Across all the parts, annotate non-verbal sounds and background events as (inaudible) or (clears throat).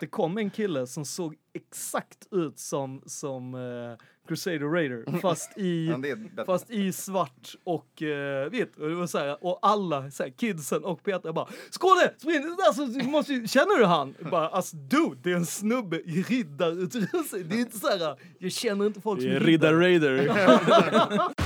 det kom en kille som såg exakt ut som, som uh, Crusader Raider (laughs) fast i, fast i svart och uh, vitt. Och, det var så här, och alla, så här, kidsen och Peter bara Skåne! Spring! Alltså, du måste, känner du han? Bara, alltså dude, det är en snubbe i riddarutrustning. Det är inte så här, jag känner inte folk som är Riddar Raider. (laughs) (laughs)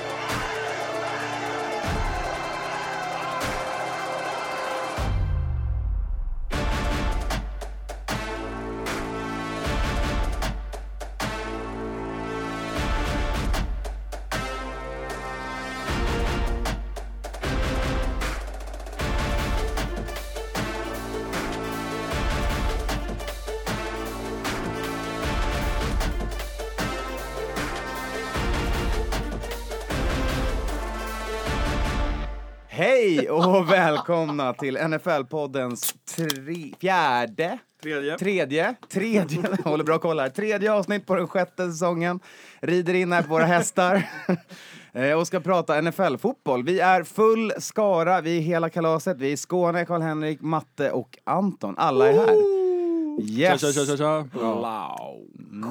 Välkomna till NFL-poddens tre, fjärde, Tredje. tredje, tredje, (laughs) håller bra koll här, tredje avsnitt på den sjätte säsongen. Rider in här på våra hästar (laughs) eh, och ska prata NFL-fotboll. Vi är full skara, vi är hela kalaset, vi är Skåne, Karl-Henrik, Matte och Anton. Alla är här. Yes! Tja, tja, tja, tja.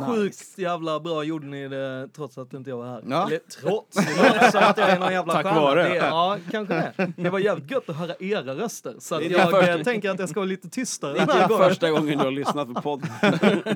Sjukt jävla bra gjorde ni det trots att inte jag var här. Ja. Eller trots, det låter som att jag är någon jävla Tack stjärna. vare. Det, ja, kanske det. Det var jävligt gött att höra era röster. Så att Det är jag första- tänker att jag ska vara lite tystare Det den är här gången. första gången du har lyssnat på podden. (laughs)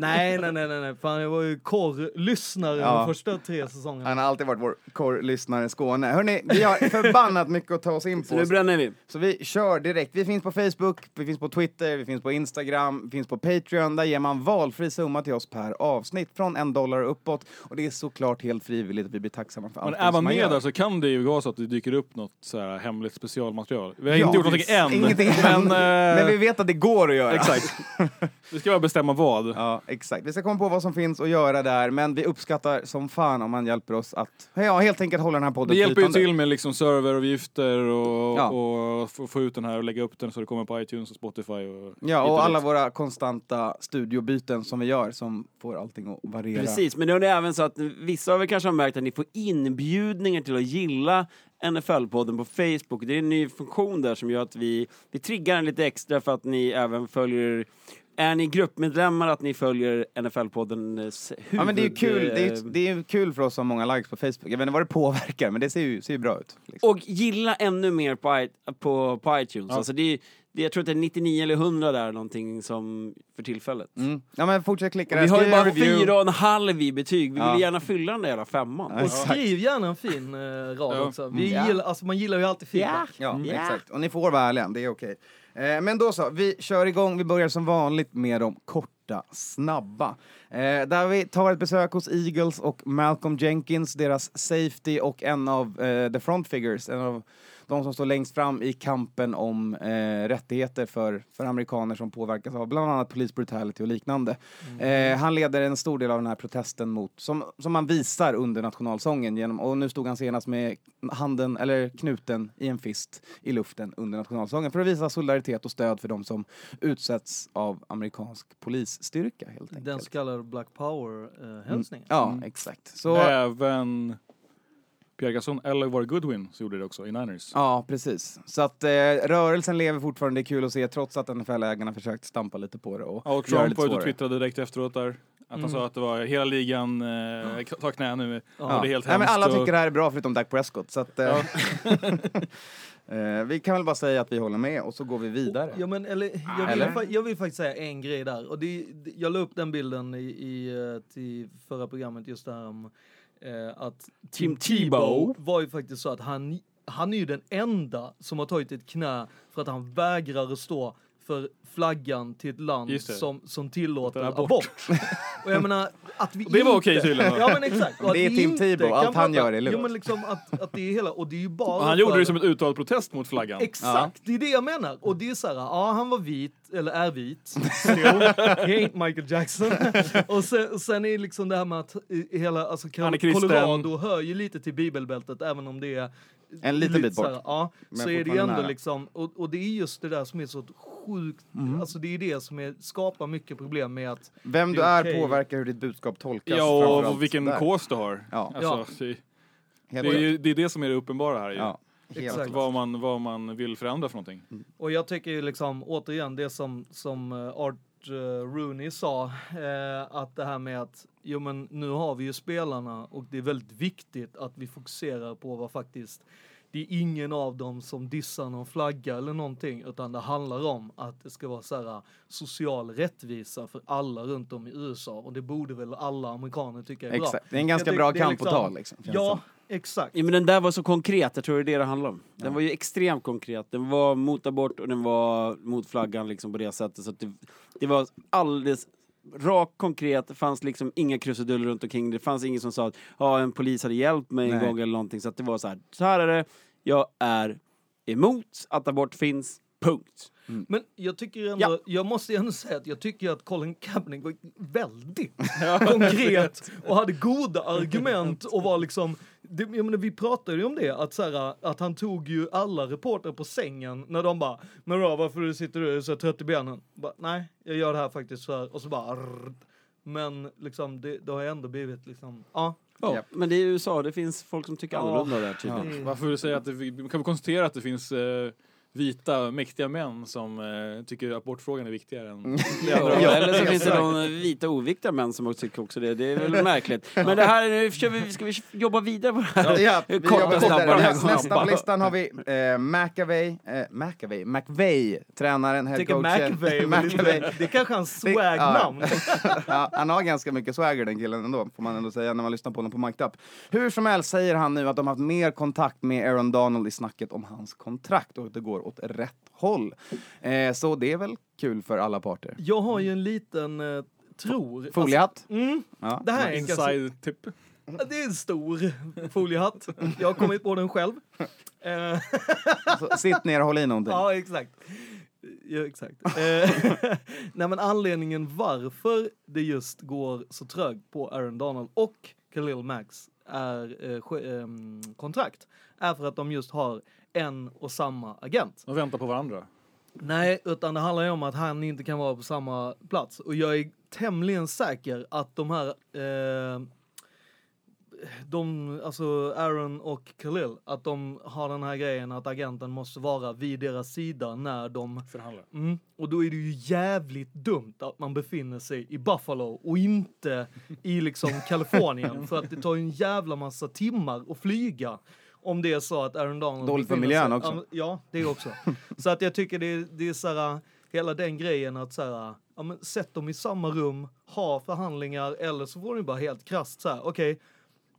Nej, nej, nej, nej, nej. Fan, jag var ju korr-lyssnare Ja. de första tre säsongerna. Han har alltid varit vår korrlyssnare i Skåne. Hörni, vi har förbannat mycket att ta oss in Så på. nu bränner vi. Så vi kör direkt. Vi finns på Facebook, vi finns på Twitter, vi finns på Instagram, vi finns på Patreon. Där ger man valfri summa till oss per avsnitt från en dollar och uppåt. Och det är såklart helt frivilligt vi blir tacksamma för allt Men är man med där så kan det ju vara så att det dyker upp något så här hemligt specialmaterial. Vi har Ja, inte gjort någonting än. Ingenting (laughs) men, än. eh, Men vi vet att det går att göra. Exakt. (laughs) Vi ska bara bestämma vad. Ja, exakt. Vi ska komma på vad som finns att göra där, men vi uppskattar som fan om man hjälper oss att ja, helt enkelt hålla den här podden Det hjälper ju till med liksom serveravgifter och, Ja. och få, ut den här och lägga upp den så det kommer på iTunes och Spotify. Och Ja, och alla våra konstanta studiobyten som vi gör som får allting att variera. Precis, men då är det även så att vissa av er kanske har märkt att ni får inbjudningar till att gilla NFL-podden på Facebook. Det är en ny funktion där som gör att vi, vi triggar den lite extra för att ni även följer är ni gruppmedlemmar att ni följer NFL-poddens huvud... Ja men det är ju kul, det är, det är kul för oss som har många likes på Facebook. Jag vet inte vad det påverkar, men det ser ju, ser ju bra ut. Liksom. Och gilla ännu mer på, på, på iTunes. Alltså det är, det, jag tror att det är 99 eller 100 där någonting som för tillfället. Mm. Ja men fortsätt klicka där, vi har ju bara review. fyra och en halv i betyg. Vi Ja. vill gärna fylla den där jävla femman. Ja, Och skriv gärna en fin eh, rad Ja. också. Vi Ja. gillar, alltså, man gillar ju alltid feedback. Ja, Ja. exakt. Och ni får vara ärliga, det är okej. Eh, men då så, vi kör igång. Vi börjar som vanligt med de korta, snabba. Eh, där vi tar ett besök hos Eagles och Malcolm Jenkins, deras safety och en av eh, the front figures, en av de som står längst fram i kampen om eh, rättigheter för, för amerikaner som påverkas av bland annat police brutality och liknande. Eh, han leder en stor del av den här protesten mot, som, som man visar under nationalsången genom, och nu stod han senast med handen, eller knuten i en fist i luften under nationalsången för att visa solidaritet och stöd för de som utsätts av amerikansk polisstyrka helt enkelt. Den så kallade Black Power-hälsningen. Ja, exakt. Så, Även Pierre Gasson eller var det Goodwin som gjorde det också i Niners. Ja, precis. Så att eh, rörelsen lever fortfarande, det är kul att se, trots att NFL-ägarna försökt stampa lite på det och, Ja, och Trump var ute och twittrade direkt efteråt där. Att han Mm. sa att det var hela ligan, eh, ta knä nu. Ja. Det är helt Nej, men alla och- tycker det här är bra förutom Dak Prescott, så att, eh, (laughs) eh, vi kan väl bara säga att vi håller med och så går vi vidare. Ja, men, eller, jag, vill, Eller? jag vill faktiskt säga en grej där. Och det, jag la upp den bilden i, i eh, till förra programmet just där om eh, att Tim Tebow. var ju faktiskt så att han, han är ju den enda som har tagit ett knä för att han vägrar att stå för flaggan till ett land som, som tillåter Låter abort. abort. och jag menar, att vi Och (laughs) det var inte- okej tydligen? Ja men exakt. Och Det är Tim inte Tebow, allt han gör är lugnt. Jo men liksom att, att det är hela, och det är ju bara Och han gjorde det som ett uttalad protest mot flaggan. Exakt, det är det jag menar. Och det är så här, ja han var vit, eller är vit. Still. He ain't Michael Jackson. (laughs) och sen, sen är liksom det här med att hela, alltså Han är kristen. Colorado hör ju lite till bibelbältet även om det är En liten lite bit bort. så här, ja, Men så är det ju ändå nära. liksom, och, och det är just det där som är så sjukt, Mm. alltså det är det som är, skapar mycket problem med att Vem Det du är är okej. påverkar hur ditt budskap tolkas. Ja, och vilken där. kås du har. Ja. Alltså, det, Helt det, är ju, det är det som är det uppenbara här. ju. Ja, helt Exakt. Vad, man, vad man vill förändra för någonting. Och jag tycker ju liksom återigen det som, som eh, Art eh, Rooney sa, eh, att det här med att jo men nu har vi ju spelarna och det är väldigt viktigt att vi fokuserar på vad faktiskt det är ingen av dem som dissar någon flagga eller någonting utan det handlar om att det ska vara så här social rättvisa för alla runt om i USA och det borde väl alla amerikaner tycka är bra. Exakt. Det är en ganska Jag bra kamp att ta liksom. känns Ja, exakt. Ja, men den där var så konkret, jag tror det är det det handlar om. Den var ju extremt konkret. Den var mot abort och den var mot flaggan liksom på det sättet. Så att det, det var alldeles rakt konkret, det fanns liksom inga krusiduller runt omkring. Det fanns ingen som sa att ja, en polis hade hjälpt mig en Nej. gång eller någonting. Så att det var så här, så här är det, jag är emot att abort finns, punkt. Men jag tycker ändå, Ja. jag måste ändå säga att jag tycker att Colin Kaepernick var väldigt (laughs) konkret och hade goda argument (laughs) och var liksom, det, jag menar, vi pratade ju om det, att, så här, att han tog ju alla reportrar på sängen när de bara, men då, varför sitter du så trött i benen? Bara, Nej, jag gör det här faktiskt för, och så bara, rrrt. men liksom det, det har ju ändå blivit liksom, ja. Ja. Japp. Men det är USA, det finns folk som tycker Ja. annorlunda där tydligen. det- Varför vill du säga att det, kan vi konstatera att det finns eh, vita, mäktiga män som eh, tycker abortfrågan är viktigare än... (laughs) Ja, Ja, eller så finns det någon vita oviktiga män som också tycker också det. Det är väl märkligt. Men det här, nu kör vi, ska vi jobba vidare på det här? Ja, vi Korta, jobbar snabba, vidare. snabba. Nästa på listan har vi eh, McAvey, eh, McAvey, McVay, tränaren, headcoachen. Det är kanske hans swag-namn. (laughs) ja, han har ganska mycket swagger den killen ändå, får man ändå säga när man lyssnar på honom på Mic'd Up. Hur som helst säger han nu att de har haft mer kontakt med Aaron Donald i snacket om hans kontrakt och att det går åt rätt håll. Eh, så det är väl kul för alla parter. Jag har ju en liten, eh, tror... Foliehatt? Mm, Ja. det här är en ganska Inside tip. Ja, Det är en stor foliehatt. Jag har kommit på den själv. Eh, Så, sitt ner och håll i någonting. ja, exakt. Ja, exakt. Eh, (laughs) Nej, men anledningen varför det just går så trögt på Aaron Donald och Khalil Max är eh, ehm, kontrakt är för att de just har en och samma agent. De väntar på varandra. Nej, utan det handlar ju om att han inte kan vara på samma plats. Och jag är tämligen säker att de här, eh, de, alltså Aaron och Khalil, att de har den här grejen att agenten måste vara vid deras sida när de Förhandlar. Mm. Och då är det ju jävligt dumt att man befinner sig i Buffalo och inte i liksom (laughs) Kalifornien. för att det tar ju en jävla massa timmar att flyga. Om det är så att Aaron Donald Dåligt för miljön sig- också. Ja, det också. (laughs) så att jag tycker det är, det är så här, hela den grejen att så här, ja men sätt dem i samma rum, ha förhandlingar eller så får ni bara helt krasst så här, okej,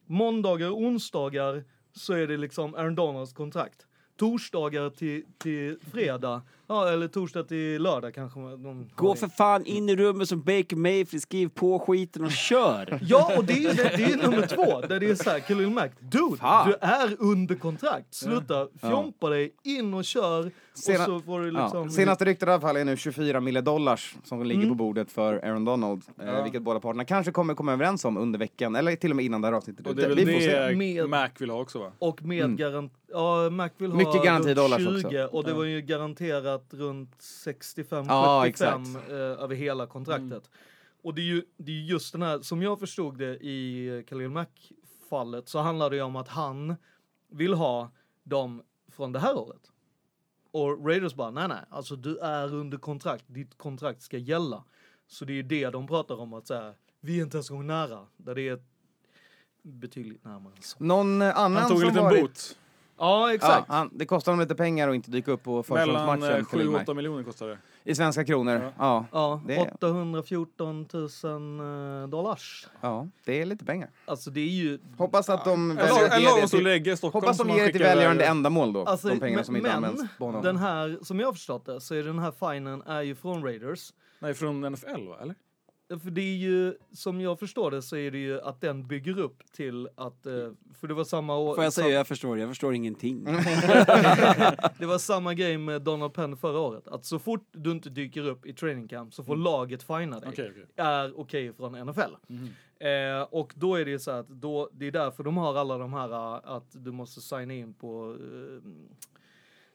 måndagar och onsdagar så är det liksom Aaron Donalds kontrakt. Torsdagar till, till fredag, ja eller torsdag till lördag kanske. De Gå för fan in i rummet som Baker Mayfield, skriv på skiten och kör! (laughs) Ja, och det är ju det, det är nummer två, där det är så här, Khalil Mack, dude, Fan. du är under kontrakt, sluta fjompa dig, in och kör, Sena- och så får du liksom... Ja. Senaste ryktet i alla fall är nu 24 miljoner dollars som ligger Mm. på bordet för Aaron Donald. Eh, vilket båda parterna kanske kommer komma överens om under veckan, eller till och med innan det här avsnittet Och det är väl Vi det Med- Mac vill ha också va? Och med garant... Ja, Mac vill ha Mm. Mycket garantidollars runt också. 20 och det var ju garanterat runt 65-75 Ja, eh, över hela kontraktet. Och det är ju det är just den här, som jag förstod det i Khalil Mack-fallet så handlar det ju om att han vill ha dem från det här året. Och Raiders bara, nej nej, alltså du är under kontrakt, ditt kontrakt ska gälla. Så det är ju det de pratar om, att säga, vi är inte ens nära, där det är betydligt närmare så. Någon eh, annan Han tog en liten varit... bot. Ja, Ja, exakt. han, det kostar honom lite pengar att inte dyka upp på Mellan försäsongsmatchen. eh, Mack. 7-8 miljoner kostar det. I svenska kronor. Ja. Ja, Det är- 814 000 eh, dollars. ja, det är lite pengar. Alltså det är ju... Hoppas att de En väljer att ge det till... lägge i Stockholm Hoppas de ger det till välgörande ändamål då. Alltså, de pengarna men, som inte men används på honom. den här, som jag har förstått det, så är den här finen är ju från Raiders. Nej, från NFL va? Eller? För det är ju, som jag förstår det så är det ju att den bygger upp till att, eh, för det var samma år. Får jag säga jag förstår, jag förstår ingenting. (laughs) (laughs) Det var samma grej med Donald Penn förra året. Att så fort du inte dyker upp i training camp så får laget fina dig. Okej, okej. Är okej från NFL. Eh, och då är det ju så att då, det är därför de har alla de här eh, att du måste signa in på, eh,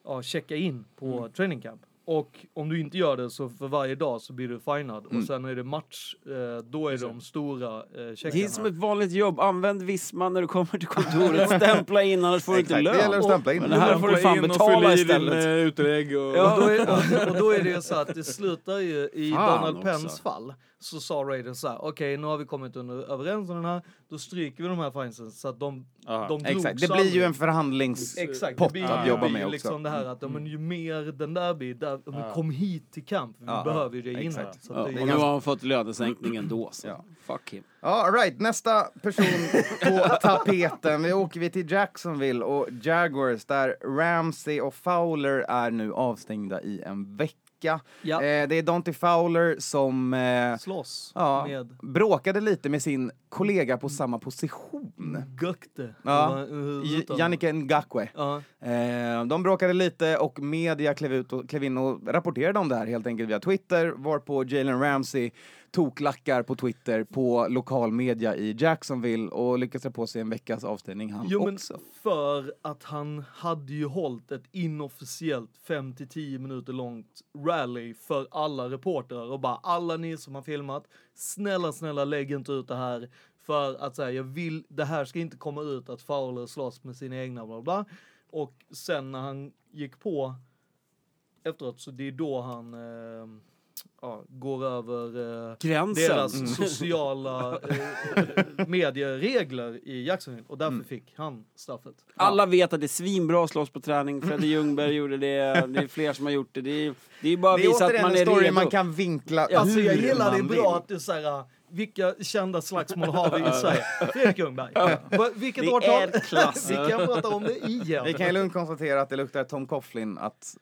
ja, checka in på training camp. Och om du inte gör det så för varje dag så blir du finad. Och sen är det match, eh, då är de stora eh, checkarna. Det är som ett vanligt jobb, använd Visma när du kommer till kontoret, stämpla in annars får du inte Exakt, det gäller lön. att stämpla in. Men det här får du fan betala din istället. eh, utlägg och... Och då, är, och, och då är det så att det slutar ju i Fan Donald Penns också. fall. Så sa Raiders så här, okej nu har vi kommit under, överens om den här, då stryker vi de här finesen så att de, Aha. de Exakt, det blir ju en förhandlingspott det att det jobba blir med ju också. liksom det här att men ju mer den där blir, där, ja, men kom hit till camp, vi Ja, behöver ju det innan. Så Ja, att och det nu har han fått lönesänkning ändå så. Ja. Fuck him. Ja, all right. Nästa person på (laughs) tapeten. Vi åker vi till Jacksonville och Jaguars där Ramsey och Fowler är nu avstängda i en vecka. Ja. Eh, det är Dante Fowler som eh, slåss ja, med bråkade lite med sin kollega på samma position. Gökte. Ja. Jannike Ngakwe. Ja. Eh, de bråkade lite och media klev, ut och, klev in och rapporterade om det här helt enkelt via Twitter varpå Jalen Ramsey toklackar på Twitter på lokal media i Jacksonville och lyckas dra på sig en veckas avstängning han Jo men också. för att han hade ju hållit ett inofficiellt 5-10 minuter långt rally för alla reportrar och bara alla ni som har filmat, snälla snälla lägg inte ut det här för att säga jag vill, det här ska inte komma ut att Fowler slåss med sina egna bla bla. Och sen när han gick på efteråt så det är då han eh, ja, går över eh, Gränsen. deras Mm. sociala (laughs) eh, medieregler i Jacksonville och Mm. därför fick han straffet. Alla vet att det är svinbra att slåss på träning. (laughs) Freddy Ljungberg gjorde det, det är fler som har gjort det. Det är, det är bara att Det är visa att man är redo. man kan vinkla Alltså jag gillar det bra vill. att du säger vilka kända slagsmål har vi i Sverige? Fredrik Ljungberg. Vilket Det årtal? är klass. vi kan prata om det igen. Vi kan ju lugnt konstatera att det luktar Tom Coughlin att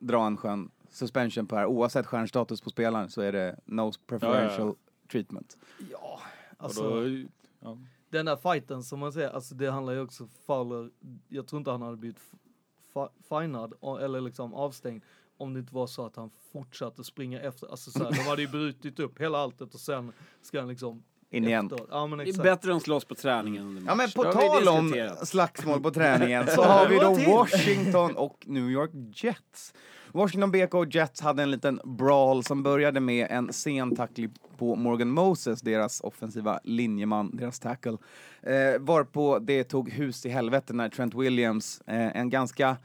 dra en skön suspension på det här. Oavsett stjärnstatus på spelaren så är det no preferential treatment. Ja, Och alltså då, ja. den där fighten som man säger, alltså det handlar ju också Fowler, jag tror inte han hade blivit finad eller liksom avstängd om det inte var så att han fortsatte springa efter, alltså så här, de hade ju brutit upp hela alltet och sen ska han liksom In igen. Ja men Det är exakt. bättre att slåss på träningen under match. Ja men på tal om slagsmål på träningen (laughs) så har vi då Washington och New York Jets. Washington BK och Jets hade en liten brawl som började med en sen tackling på Morgan Moses, deras offensiva linjeman, deras tackle. Eh, varpå det tog hus i helvete när Trent Williams, eh, en ganska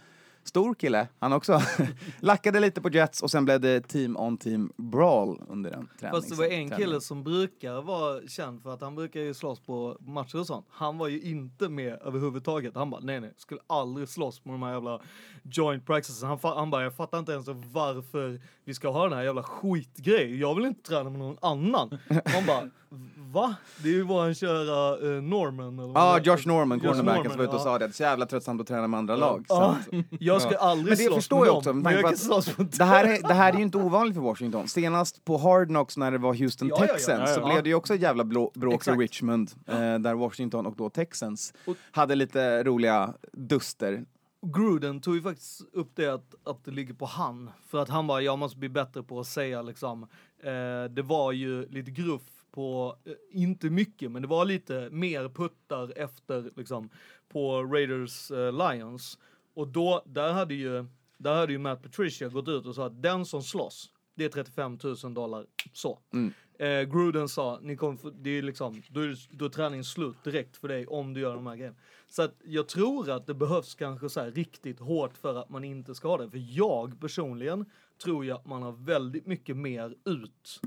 stor kille, han också, (laughs) lackade lite på Jets och sen blev det team on team brawl under den tränings- Fast det var en träningen. kille som brukar vara känd för att han brukar ju slåss på matcher och sånt. Han var ju inte med överhuvudtaget. Han bara, nej nej, skulle aldrig slåss med de här jävla joint practices. Han, han bara, jag fattar inte ens varför vi ska ha den här jävla skitgrejen. Jag vill inte träna med någon annan. Man bara, va? Det är ju våran kära eh, Norman. eller Ja, är. Josh Norman, cornerbacken, som var ute och ja. sa det. Så jävla tröttsamt att träna med andra lag. Att- (laughs) jag ska aldrig Men det slåss förstår med jag också, men jag kan slåss mot Det här, är, det här är ju inte ovanligt för Washington. Senast på Hard Knocks när det var Houston Ja. Texans Ja, så blev det ju också ett jävla blå, bråk Exakt. i Richmond eh, där Washington och då Texans Och- hade lite roliga duster. Gruden tog ju faktiskt upp det att, att det ligger på han. För att han bara, jag måste bli bättre på att säga liksom. Eh, det var ju lite gruff på, eh, inte mycket, men det var lite mer puttar efter liksom på Raiders eh, Lions. Och då, där hade ju, där hade ju Matt Patricia gått ut och sa att den som slåss, det är 35 000 dollar. Så. Mm. Eh, Gruden sa, ni få, det är liksom, då är, då är träningen slut direkt för dig om du gör de här grejerna. Så att jag tror att det behövs kanske så riktigt hårt för att man inte ska ha det. För jag personligen tror jag att man har väldigt mycket mer ut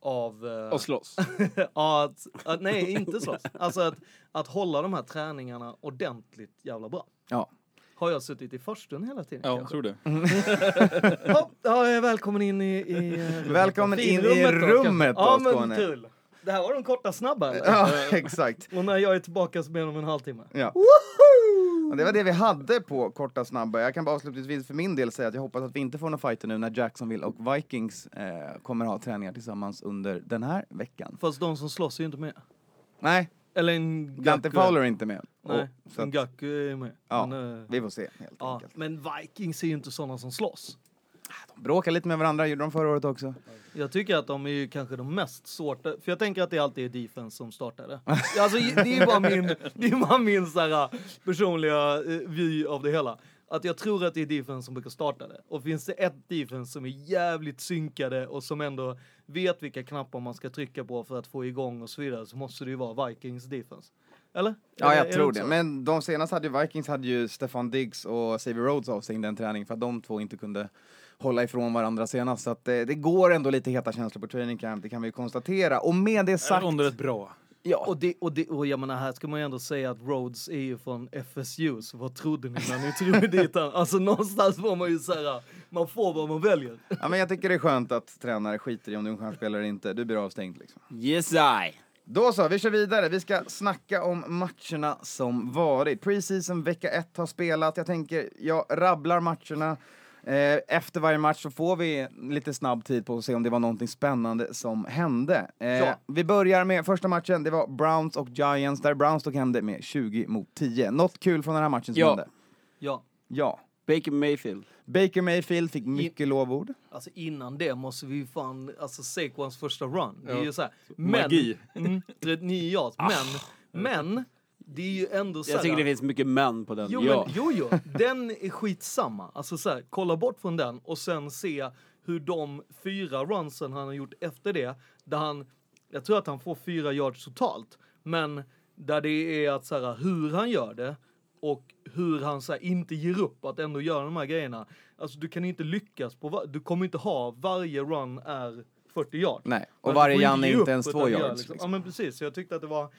av... eh, Och slåss. (laughs) att, att, nej, inte slåss. Alltså att, att hålla de här träningarna ordentligt jävla bra. Ja. Har jag suttit i farstun hela tiden ja, jag tror det. Ja, välkommen in i... i eh, Välkommen in i då, rummet då, Ja, Skåne. men kul. Det här var de korta snabba eller? Ja, (laughs) exakt. Och när jag är tillbaka så blir det om en halvtimme. Ja. Och det var det vi hade på korta snabba. Jag kan bara avslutningsvis för min del säga att jag hoppas att vi inte får några fighter nu när Jacksonville och Vikings eh, kommer ha träningar tillsammans under den här veckan. Fast de som slåss är ju inte med. Nej, Eller en Dante Fowler är inte med. Nej, Och, så en att, Gaku är med. Ja. Men, eh, vi får se helt ja. enkelt. men Vikings är ju inte sådana som slåss. De bråkar lite med varandra, gjorde de förra året också. Jag tycker att de är ju kanske de mest svårta, för jag tänker att det alltid är defense som startar det. (laughs) Alltså det är bara min, det är bara min så här, personliga eh, vy av det hela. Att jag tror att det är defense som brukar starta det. Och finns det ett defense som är jävligt synkade och som ändå vet vilka knappar man ska trycka på för att få igång och så vidare så måste det ju vara Vikings defense. Eller? Ja, jag är tror det. så? Men de senaste hade ju Vikings hade ju Stefan Diggs och Xavier Rhodes avstängda en träning för att de två inte kunde hålla ifrån varandra senast. Så att eh, det går ändå lite heta känslor på training camp, det kan vi konstatera. Och med det sagt... Är rätt bra? Ja, Och, det, och, det, och jag menar, här ska man ju ändå säga att Rhodes är ju från FSU, så vad trodde ni när ni trodde dit han? (laughs) Alltså någonstans får man ju säga, man får vad man väljer. ja, men jag tycker det är skönt att tränare skiter i om du är en stjärnspelare eller inte. Du blir avstängd liksom. Yes I. Då så, vi kör vidare. Vi ska snacka om matcherna som varit. Preseason vecka ett har spelat. Jag tänker, jag rabblar matcherna. Eh, Efter varje match så får vi lite snabb tid på att se om det var någonting spännande som hände. Eh, Ja. Vi börjar med första matchen, det var Browns och Giants, där Browns tog hem det med 20 mot 10. Något kul från den här matchen som Ja. hände? Ja, Ja. Baker Mayfield. Baker Mayfield fick mycket lovord. alltså innan det måste vi fan, alltså Saquons första run, det är Ja. ju såhär, men, Magi. (laughs) Mm, 39 yards, men, men, det är ju ändå Jag tycker det finns mycket män på den. Jo, ja. men, jo, jo, den är skitsamma. Alltså så här, kolla bort från den och sen se hur de fyra runsen han har gjort efter det, där han, jag tror att han får fyra yards totalt, men där det är att så här, hur han gör det och hur han så här, inte ger upp att ändå göra de här grejerna. Alltså du kan inte lyckas på, du kommer inte ha varje run är 40 yards. Nej, och du varje Jan är inte ens två yards. Liksom. Liksom. Ja men precis, så jag tyckte att det var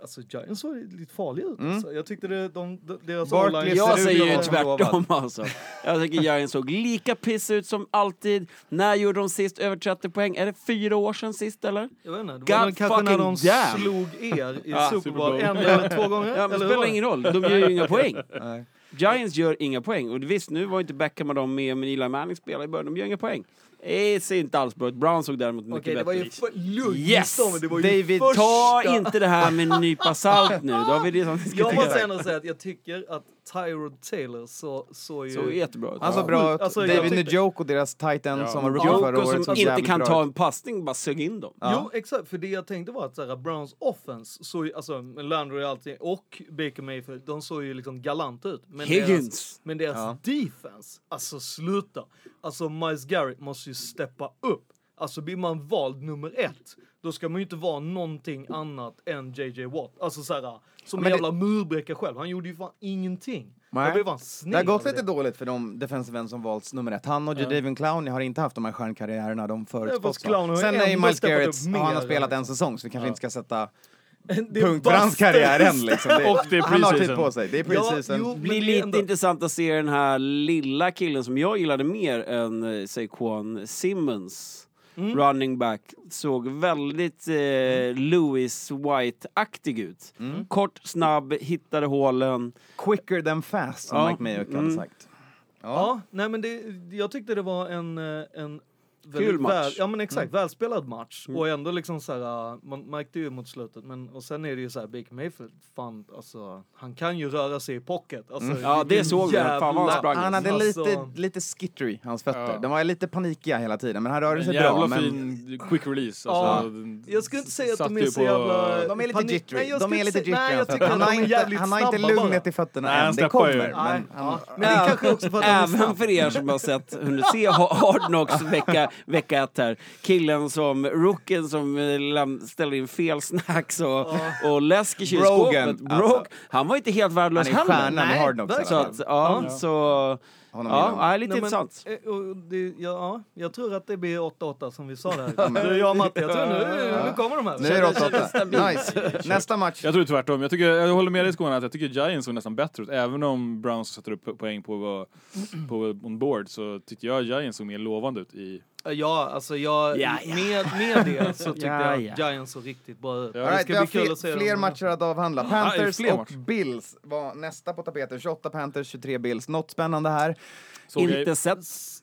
Alltså Giants såg lite farliga ut. Mm. Alltså. Jag tyckte det, de, de, deras Barkley Jag säger ju tvärtom alltså. Jag tycker Giants såg lika piss ut som alltid. När gjorde de sist över 30 poäng? Är det fyra år sedan sist eller? Jag vet inte, det God var väl kanske när de fucking damn. slog er i Ja, Super Bowl en eller två gånger. Ja, men det eller spelar ingen roll, de gör ju inga (laughs) poäng. Nej. Giants gör inga poäng. Och visst, nu var inte Beckham och de med, men Eli Manning spelar i början, de gör inga poäng. Det ser inte alls bra ut. Brown såg däremot mycket det bättre ut. Yes! David, första... Ta inte det här med en nypa salt nu, då har vi redan Jag måste ändå säga att jag tycker att Tyrod Taylor så, så ju... Så jättebra ut. Han såg bra ut. Alltså, David tyckte- Njoku, deras titan Ja. som var rookie förra året, som såg inte kan ta en passning, bara sög in dem. Ja. Jo, exakt. För det jag tänkte var att så här, Browns offense, så, alltså Landry och allting, och Baker Mayfield, de såg ju liksom galant ut. Men Deras, Higgins. men deras Ja. defense, alltså sluta. Alltså Miles Garrett måste ju steppa upp. Alltså blir man vald nummer ett, då ska man ju inte vara någonting annat än JJ Watt. Alltså såhär, som en det- jävla murbräcka själv. Han gjorde ju fan ingenting. Nej. Jag blev fan Det har gått lite dåligt för de defensive ends som valts nummer ett. Han och Jadavion Clowney har inte haft de här stjärnkarriärerna de Ja, har Sen är ju Miles Garrett, ja, han har spelat en liksom. säsong så vi kanske inte ska sätta (laughs) Det är punkt för hans karriär än liksom. Det, Och det är han har tid preseason. på sig. Det är Ja, jo, blir det lite ändå- intressant att se den här lilla killen som jag gillade mer än eh, Saquon Simmons. Mm. Running back. Såg väldigt eh, Lewis White-aktig ut. Mm. Kort, snabb, hittade hålen. Quicker than fast som Ja. Mike Mayock hade Mm. sagt. Ja, nej men det, jag tyckte det var en, eh, en väldigt match. Väl, ja men exakt, välspelad match. Och ändå liksom så här, uh, man märkte ju mot slutet, men och sen är det ju så här, Baker Mayfield, fan alltså, han kan ju röra sig i pocket. Alltså, Ja, det såg vi. Fan vad han jävla- sprang. Han hade Alltså- lite, lite skittery, hans fötter. Ja. De var lite panikiga hela tiden, men han rörde sig jävla bra. Men... fin quick release. Ja, Alltså, Jag skulle inte säga att de är så på- jävla... De är lite panik- jittery. Nej, De är lite Nej, jittery. jag tycker han, har inte, han har lugnet i fötterna Nej, än. Det kommer. Men ja. Men det kanske också för att Även för er som har sett, hunnit se Ha- Hard Knocks (laughs) vecka, vecka ett här. Killen som, rookien som eh, ställer in fel snacks och, och läsk i kylskåpet. Broke, alltså. Han var inte helt värdelös han är heller. stjärnan i Hard Knocks. Så att, ja, så... Honom gillar Ja, ja, lite Nej, men, intressant. eh, och det, ja, ja, jag tror att det blir 8-8 som vi sa där. Du, jag och Matte, jag tror nu, nu kommer de här. Nu är det 8-8. Nice. Nästa match. Jag tror tvärtom. Jag, tycker, jag håller med dig Skåne att jag tycker Giants såg nästan bättre ut. Även om Browns sätter upp poäng på, på on board så tyckte jag Giants såg mer lovande ut i Ja, alltså jag, Ja, ja. Med, med det så (laughs) tyckte Ja, jag Giants såg riktigt bra ut. Ja. Det right, ska vi har bli kul fler, att se fler dem. matcher att avhandla. Panthers och matcher. Bills var nästa på tapeten. 28 Panthers, 23 Bills. Något spännande här. Såg jag- Inte sett.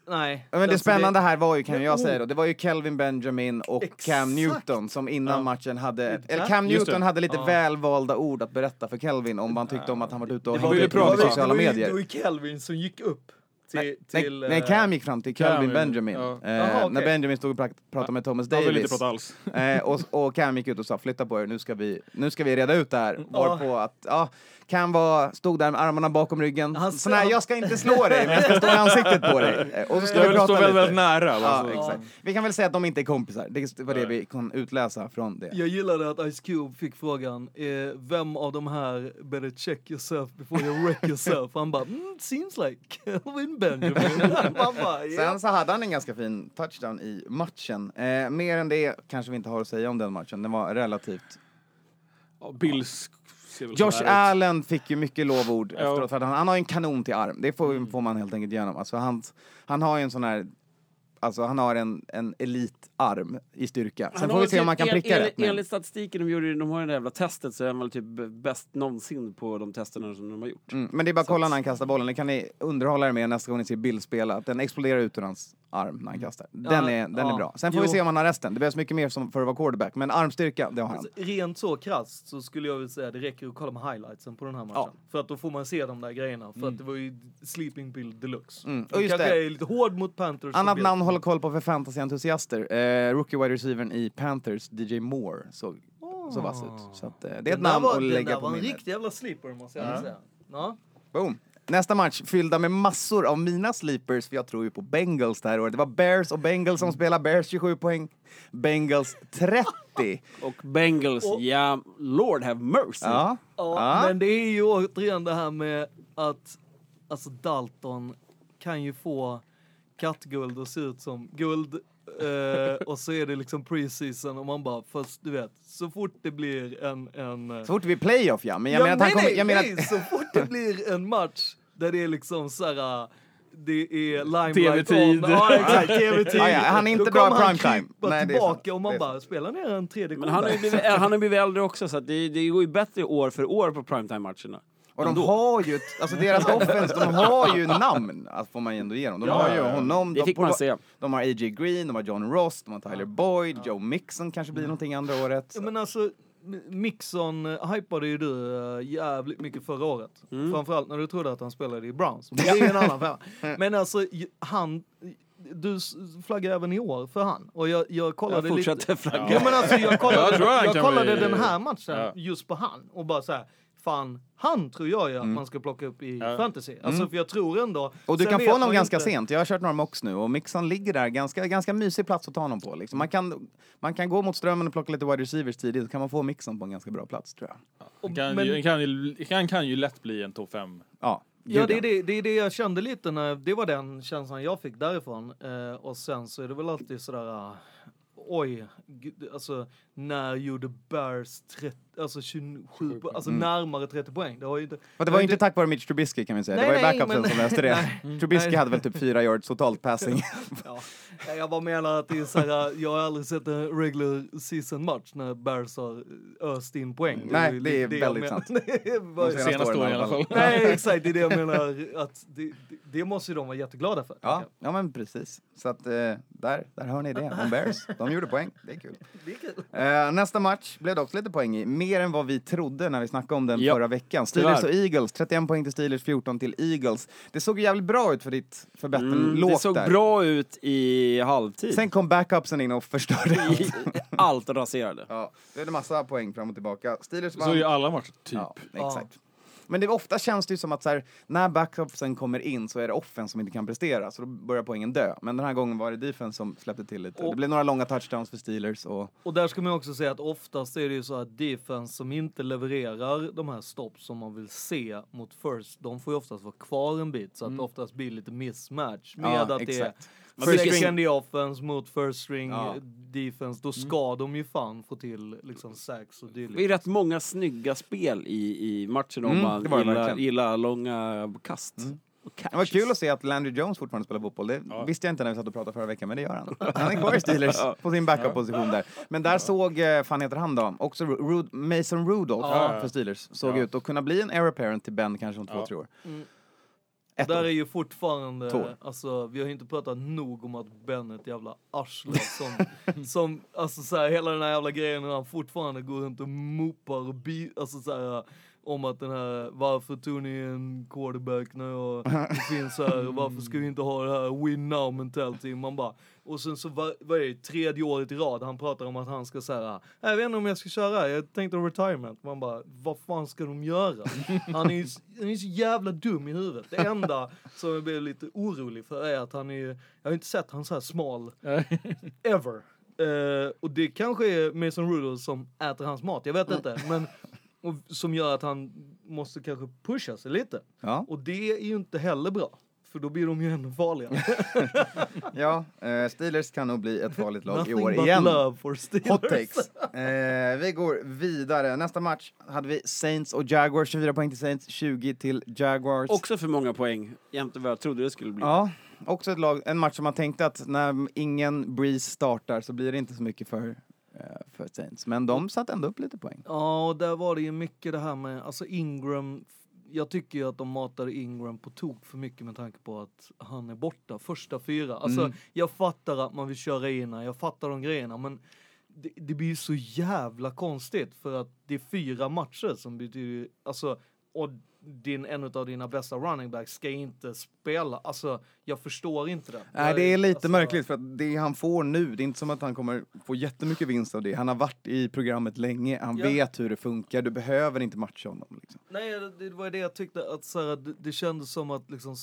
Nej. Men det alltså spännande här var ju, kan Ja, jag oh. säga då, det var ju Kelvin Benjamin och Exakt. Cam Newton som innan Ja. matchen hade, eller Cam Newton det. hade lite Ja. välvalda ord att berätta för Kelvin om vad han tyckte om att han varit ute och Det var hängt på det sociala det medier. Det var ju Kelvin som gick upp till... Nej, till nej, nej, eh, Cam gick fram till Cam, Benjamin. ja. Eh, Jaha, okej. När Benjamin stod och pra- pratade med Thomas Han vill inte Davis. prata alls. Eh, och, och Cam gick ut och sa flytta på er, nu ska vi, nu ska vi reda ut det här. (laughs) Varpå att, ja, Cam var, stod där med armarna bakom ryggen. Han- Sån här, jag ska inte slå dig, men jag ska stå i ansiktet på dig. (laughs) Och så ska Jag vi prata stå väldigt, väldigt nära. Ja, Alltså. exakt. Vi kan väl säga att de inte är kompisar. Det var det Nej. vi kan utläsa från det. Jag gillade att Ice Cube fick frågan, eh, vem av de här better check yourself before you wreck yourself? Han bara, mm, seems like Kelvin Benjamin. (laughs) Bara, ja. Sen så hade han en ganska fin touchdown i matchen. Eh, mer än det kanske vi inte har att säga om den matchen. Den var relativt... Ja, Bills Josh sådär ut. Allen fick ju mycket lovord Ja. efteråt för att han, han har ju en kanon till arm. Det får, får man helt enkelt igenom. Alltså han, han har ju en sån här... Alltså han har en, en elitarm i styrka. Sen Han får vi se om man kan en- pricka en- rätt. men- Enligt statistiken de gjorde, de har det där jävla testet så är han väl typ bäst någonsin på de testerna som de har gjort. Mm, men det är bara att kolla när han kastar bollen. Det kan ni underhålla er med nästa gång ni ser Bill spela. Den exploderar ut ur hans arm när han kastar. Den, är, den är bra. Sen får vi Jo. se om han har resten. Det behövs mycket mer som för att vara quarterback. Men armstyrka, det har han. Alltså, rent så krasst så skulle jag vilja säga det räcker att kolla med highlightsen på den här matchen. För att då får man se de där grejerna. För att det var ju sleeping pill deluxe. Mm. Och just det. är lite hård mot Panthers. Annat namn hålla koll på för fantasy-entusiaster. Eh, rookie wide receivern i Panthers, DJ Moore, såg så vass ut. Så att, eh, det är ett där namn var, att lägga där på var en minnet. riktig jävla sleeper måste jag säga. Ja. Boom. Nästa match fyllda med massor av mina sleepers, för jag tror ju på Bengals det här året. Det var Bears och Bengals som spelade. Bears 27 poäng, Bengals 30. Och Bengals, Och- ja, Lord have mercy. Ja. Ja, Ja. men det är ju återigen det här med att alltså Dalton kan ju få kattguld och se ut som guld eh, och så är det liksom preseason och man bara, fast du vet, så fort det blir en... en eh, Så fort vi är playoff ja, men jag ja, menar att han kommer... nej, Jag menar nej, att, så fort det blir en match där det är liksom såhär, det är limelight TV-tid. on. Ja, exakt, TV-tid. Ja, ja, han är inte Då bra kommer han primetime. Nej, det är tillbaka och man Det bara, spela ner en tredje Men han har ju blivit, han har blivit äldre också så att det, det går ju bättre år för år på primetime-matcherna. Och de har ju, ett- alltså deras (laughs) offense, de har ju namn, alltså, får man ju ändå ge dem. De Ja, har ju ja, ja. honom, Det de, fick man se. de har A.J. Green, de har John Ross, de har Tyler Boyd, Joe Mixon kanske blir någonting andra året. Ja, men alltså, M- Mixon uh, hypade ju du uh, jävligt mycket förra året. Mm. Framförallt när du trodde att han spelade i Browns. Men (laughs) det är ju en annan femma. Men alltså, j- han... Du s- flaggar även i år för han. Och jag, jag kollade Jag lite... fortsätter flagga. Ja men alltså jag (laughs) kollade, Jag tror han jag kan kollade bli- den här matchen Ja. just på han och bara så här, fan, han tror jag ju att man ska plocka upp i Ja. fantasy. Alltså för jag tror ändå... Och du kan få honom ganska inte- sent. Jag har kört några mocks nu och Mixon ligger där, ganska, ganska mysig plats att ta honom på. Liksom. Man, kan, man kan gå mot strömmen och plocka lite wide receivers tidigt, så kan man få Mixon på en ganska bra plats tror jag. Han kan, Men- ju, kan, ju, kan, kan ju lätt bli en topp 5. Ja, Ja, det är det, det är det jag kände lite när, det var den känslan jag fick därifrån. Eh, och sen så är det väl alltid sådär, ah, oj, gud, alltså när gjorde Bears 30, alltså 27, po- alltså närmare 30 poäng? Det har ju inte... Det var ju inte tack vare Mitch Trubisky kan vi säga, Nej, det var ju nej, backupsen men- som löste det. (laughs) Nej. Trubisky Nej. hade väl typ fyra yards totalt passing. (laughs) Ja, jag bara menar att det är såhär, jag har aldrig sett en regular season match när Bears har öst in poäng. Nej, ju det är lite jag väldigt sant. (laughs) Det är De senaste Senaste åren i alla fall. Nej, exakt, det är det jag menar. Att det, det, det måste ju de vara jätteglada för. Ja, ja men precis. Så att eh, där, där hör ni det, om Bears. De gjorde poäng, det är kul. Det är kul. Eh, nästa match blev det också lite poäng i, mer än vad vi trodde när vi snackade om den Ja, förra veckan. Steelers tyvärr. och Eagles, 31 poäng till Steelers, 14 till Eagles. Det såg ju jävligt bra ut för ditt för betten Mm, lågt det såg där. bra ut i halvtid. Sen kom backupsen in och förstörde allt. (laughs) I, allt raserade. Ja, det är massa poäng fram och tillbaka. Steelers Så vann. är ju alla matcher, typ. Ja, exakt. Men det, ofta känns det ju som att så här, när backupsen kommer in så är det offen som inte kan prestera, så då börjar poängen dö. Men den här gången var det defense som släppte till lite. Och- det blev några långa touchdowns för Steelers och Och där ska man också säga att oftast är det ju så att defense som inte levererar de här stopp som man vill se mot first, de får ju oftast vara kvar en bit så att det oftast blir lite mismatch med Ja, att exakt. det är Blir second string- offense mot first string Ja. defense, då ska de ju fan få till liksom sacks och Det är dylikt. rätt många snygga spel i, i matchen om Mm, man gillar, gillar långa kast. Det var kul att se att Landry Jones fortfarande spelar fotboll. Det Ja. visste jag inte när vi satt och pratade förra veckan, men det gör han. (laughs) Han är kvar i Steelers på sin backup-position där. Men där såg, eh, fan heter han då, också Ru- Ru- Mason Rudolph Ja. för Steelers, såg Ja. ut att kunna bli en heir apparent till Ben kanske om två, Ja. tre år. Mm. Ett Där år. är ju fortfarande, Två. alltså vi har ju inte pratat nog om att Ben är ett jävla arsle (laughs) som, som alltså så här, hela den här jävla grejen när han fortfarande går runt och mopar och bi, alltså så här, om att den här, varför tog ni en quarterback när jag (laughs) finns här, varför ska vi inte ha det här win now mentality, man bara, och sen så var, vad är det, tredje året i rad, han pratar om att han ska säga, jag vet inte om jag ska köra, jag tänkte retirement, man bara, vad fan ska de göra? (laughs) Han är ju han är så jävla dum i huvudet. Det enda som jag blir lite orolig för är att han är, jag har inte sett han så här smal (laughs) ever. Eh, och det kanske är Mason Rudolph som äter hans mat, jag vet inte. Men och, som gör att han måste kanske pusha sig lite. Ja, Och det är ju inte heller bra. För då blir de ju ännu farligare. (laughs) ja eh, Steelers kan nog bli ett farligt lag i år but igen. love for Steelers. Hot takes. Eh, vi går vidare. Nästa match hade vi Saints och Jaguars. 24 poäng till Saints, 20 till Jaguars. Också för många poäng jämte vad jag trodde det skulle bli. Ja, också ett lag, en match som man tänkte att när ingen Breeze startar så blir det inte så mycket för, för Saints. Men de satte ändå upp lite poäng. Ja, och där var det ju mycket det här med, alltså Ingram, jag tycker ju att de matade Ingram på tok för mycket med tanke på att han är borta första fyra. Alltså Mm. jag fattar att man vill köra in jag fattar de grejerna men det, det blir ju så jävla konstigt för att det är fyra matcher som betyder, alltså och din, en av dina bästa running backs ska inte spela. Alltså jag förstår inte det. Nej, det är lite alltså, märkligt för att det han får nu, det är inte som att han kommer få jättemycket vinst av det. Han har varit i programmet länge, han Ja. vet hur det funkar, du behöver inte matcha honom. Liksom. Nej, det, var det jag tyckte att så här, det, det kändes som att liksom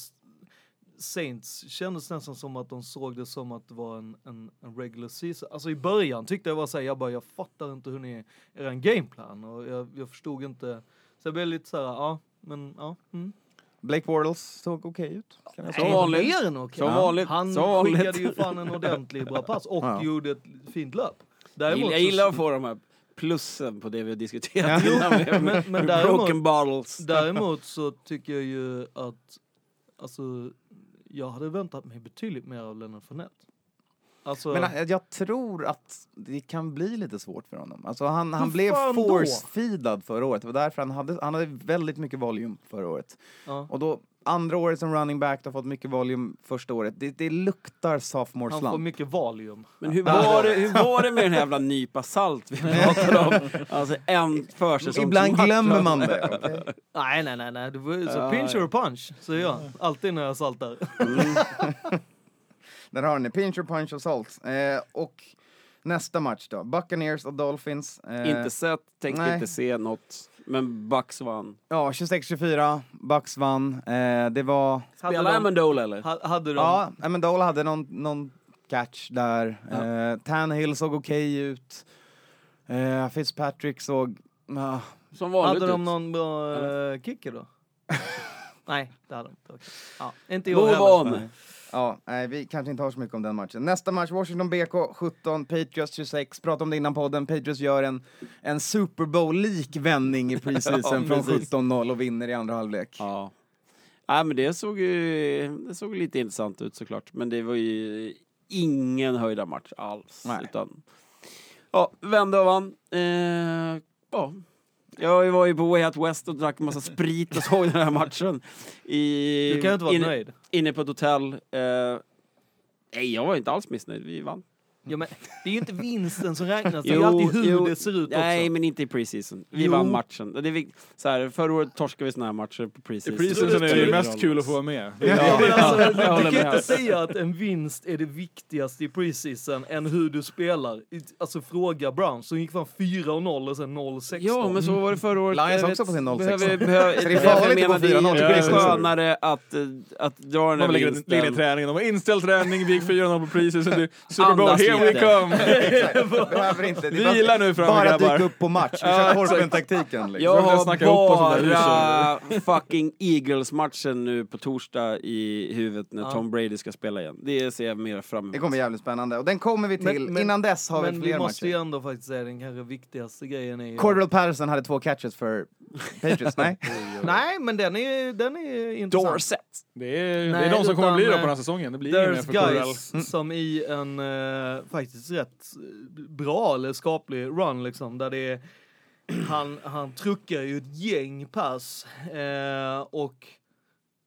Saints kändes nästan som att de såg det som att det var en, en, en regular season. Alltså i början tyckte jag var såhär, jag bara jag fattar inte hur ni, en gameplan och jag, jag förstod inte. Så jag blev lite såhär, ja, men ja. Mm. Blake Bortles såg okej ut. Kan jag Som vanligt. Mer än okej. Som vanligt. Han Som vanligt. skickade ju fan en (laughs) ordentlig bra pass och Ja. gjorde ett fint löp. Jag Däremot gillar, jag gillar att få de här plussen på det vi har diskuterat Ja. innan. men- men däremot- broken bottles. (laughs) Däremot så tycker jag ju att, alltså, jag hade väntat mig betydligt mer av Leonard Fournette. Alltså, Men eh, jag tror att det kan bli lite svårt för honom. Alltså han, han blev force-feedad förra året. Det var därför han hade, han hade väldigt mycket volym förra året. ja, Och då, andra året som running back, har fått mycket volym första året. Det, det luktar sophomore han får slump. mycket valium. Men hur var, det, hur var det med den här jävla nypa salt vi pratade om? Alltså en försäsongsmatch. Ibland glömmer man det. okej? (laughs) Nej, nej, nej, nej. Så pinch or punch, säger jag. Alltid när jag saltar. (laughs) Där har ni pinch or punch och salt. Eh, och nästa match då, Buccaneers och Dolphins. Eh, Inte sett, tänkte nej. inte se något. Men Bucks vann. Ja, 26-24, Bucks vann. Eh, det var... Spelar de- Amendola eller? ha- Hade de... Ja, Amendola hade någon, någon catch där. Eh, Tannehill såg okej ut. Eh, Fitzpatrick såg... ah, Som vanligt hade de ut. någon bra uh, kicker då? (laughs) Nej, det hade de inte. Ja, inte i år Move heller. on. Ja, nej, vi kanske inte har så mycket om den matchen. Nästa match, Washington BK 17, Patriots 26. Pratade om det innan podden. Patriots gör en, en Super Bowl-lik vändning i preseason (laughs) Ja, från precis. 17-0 och vinner i andra halvlek. Ja. Nej, men det såg ju det såg lite intressant ut såklart. Men det var ju ingen höjda match alls. Nej. Utan, ja, vände och vann. Eh, ja. Jag var ju på Way Out West och drack en massa sprit och såg den här matchen. I, Du kan inte vara inne, nöjd. inne på ett hotell. Eh, nej, jag var inte alls missnöjd. Vi vann. Ja, men det är ju inte vinsten som räknas, det är ju alltid hur jo, det ser ut Nej, också. men inte i preseason. Vi Jo. vann matchen. Det är så här, förra året torskade vi såna här matcher på I preseason. preseason är det ju mest kul att få vara med. Ja, men alltså, jag du kan inte säga att en vinst är det viktigaste i preseason än hur du spelar. Alltså fråga Browns som gick från 4-0 och sen 0-16. Ja, men så var det förra året. Lions också på sin 0-16. Behöver, behöver, Så det är farligt att gå vi 4-0 att i Det är preseason. skönare att, eh, att dra den De här lägger, lägger ner vinsten. träningen, de har inställd träning, vi gick 4-0 på preseason, Super Bowl, we (laughs) come! Behöver inte. Det Vila nu framme bara grabbar. dyka upp på match. Vi kör exakt. Korpen-taktiken. Liksom. Jag har bara fucking Eagles-matchen nu på torsdag i huvudet när Ja. Tom Brady ska spela igen. Det ser jag mer fram emot. Det kommer jävligt spännande. Och den kommer vi till. Men- men- Innan dess har vi Men fler vi måste ju matcher. ändå faktiskt säga den kanske viktigaste grejen är ju... Cordell Patterson hade två catches för Patriots, nej. (laughs) Nej, men den är, den är intressant. Dorset. Det är, det Nej, är de som kommer bli då på eh, den här säsongen. Det blir ingen There's för guys som i en eh, faktiskt rätt eh, bra eller skaplig run liksom där det är han, han truckar ju ett gäng pass eh, och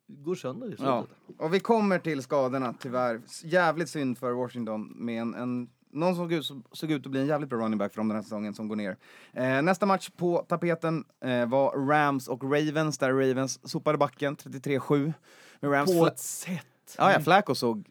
går sönder i slutet. Ja. Och vi kommer till skadorna tyvärr. Jävligt synd för Washington med en, en någon som såg ut, såg ut att bli en jävligt bra running back för dem den här säsongen som går ner. Eh, nästa match på tapeten eh, var Rams och Ravens där Ravens sopade backen 33-7. Med Rams På ett sätt. ja, ja, Flacco såg